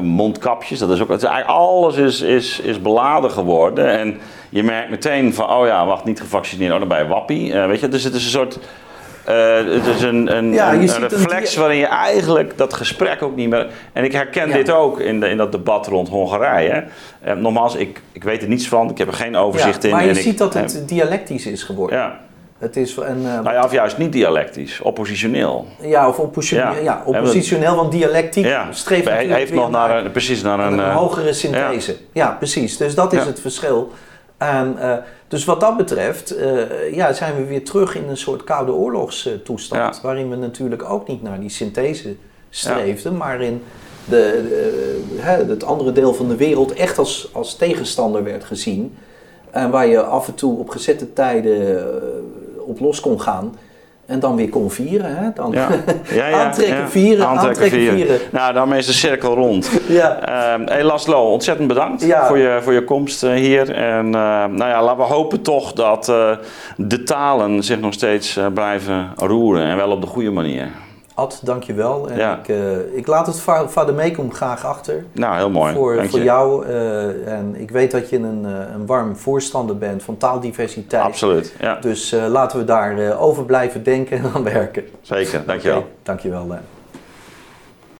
mondkapjes, dat is ook. Het is eigenlijk alles is, is, is beladen geworden. En je merkt meteen van, oh ja, wacht, niet gevaccineerd, oh dan ben je wappie. weet je, dus het is een soort. Het is een, een, ja, een, een reflex waarin je eigenlijk dat gesprek ook niet meer. En ik herken ja. dit ook in, de, in dat debat rond Hongarije. nogmaals, ik, ik weet er niets van, ik heb er geen overzicht in. Maar je en ziet ik, dat het dialectisch is geworden. Ja. Het is een, uh, nou ja, of juist niet dialectisch, oppositioneel. Ja, of oppositioneel, ja. ja oppositioneel, want dialectiek ja. streeft Hij heeft nog naar, een, precies naar een... een hogere synthese. Ja. ja. precies. Dus dat is het verschil. Uh, dus wat dat betreft ja, zijn we weer terug in een soort koude oorlogstoestand. Waarin we natuurlijk ook niet naar die synthese streefden, maar in de, de, het andere deel van de wereld echt als, als tegenstander werd gezien. En waar je af en toe op gezette tijden op los kon gaan. En dan weer kon vieren. Hè? Dan ja. Ja, ja, aantrekken, vieren, aantrekken, vieren. vieren. Nou, daarmee is de cirkel rond. ja. Uh, hey Laszlo, ontzettend bedankt voor, je, voor je komst uh, hier. En uh, nou ja, laten we hopen toch dat uh, de talen zich nog steeds blijven roeren. En wel op de goede manier. Ad, dankjewel. En ja. ik, uh, ik laat het Vader Meekom graag achter. Nou, heel mooi. Voor, voor jou. Uh, en ik weet dat je een, uh, een warm voorstander bent van taaldiversiteit. Absoluut, ja. Dus laten we daar over blijven denken en aan werken. Zeker, dankjewel. Okay, dankjewel.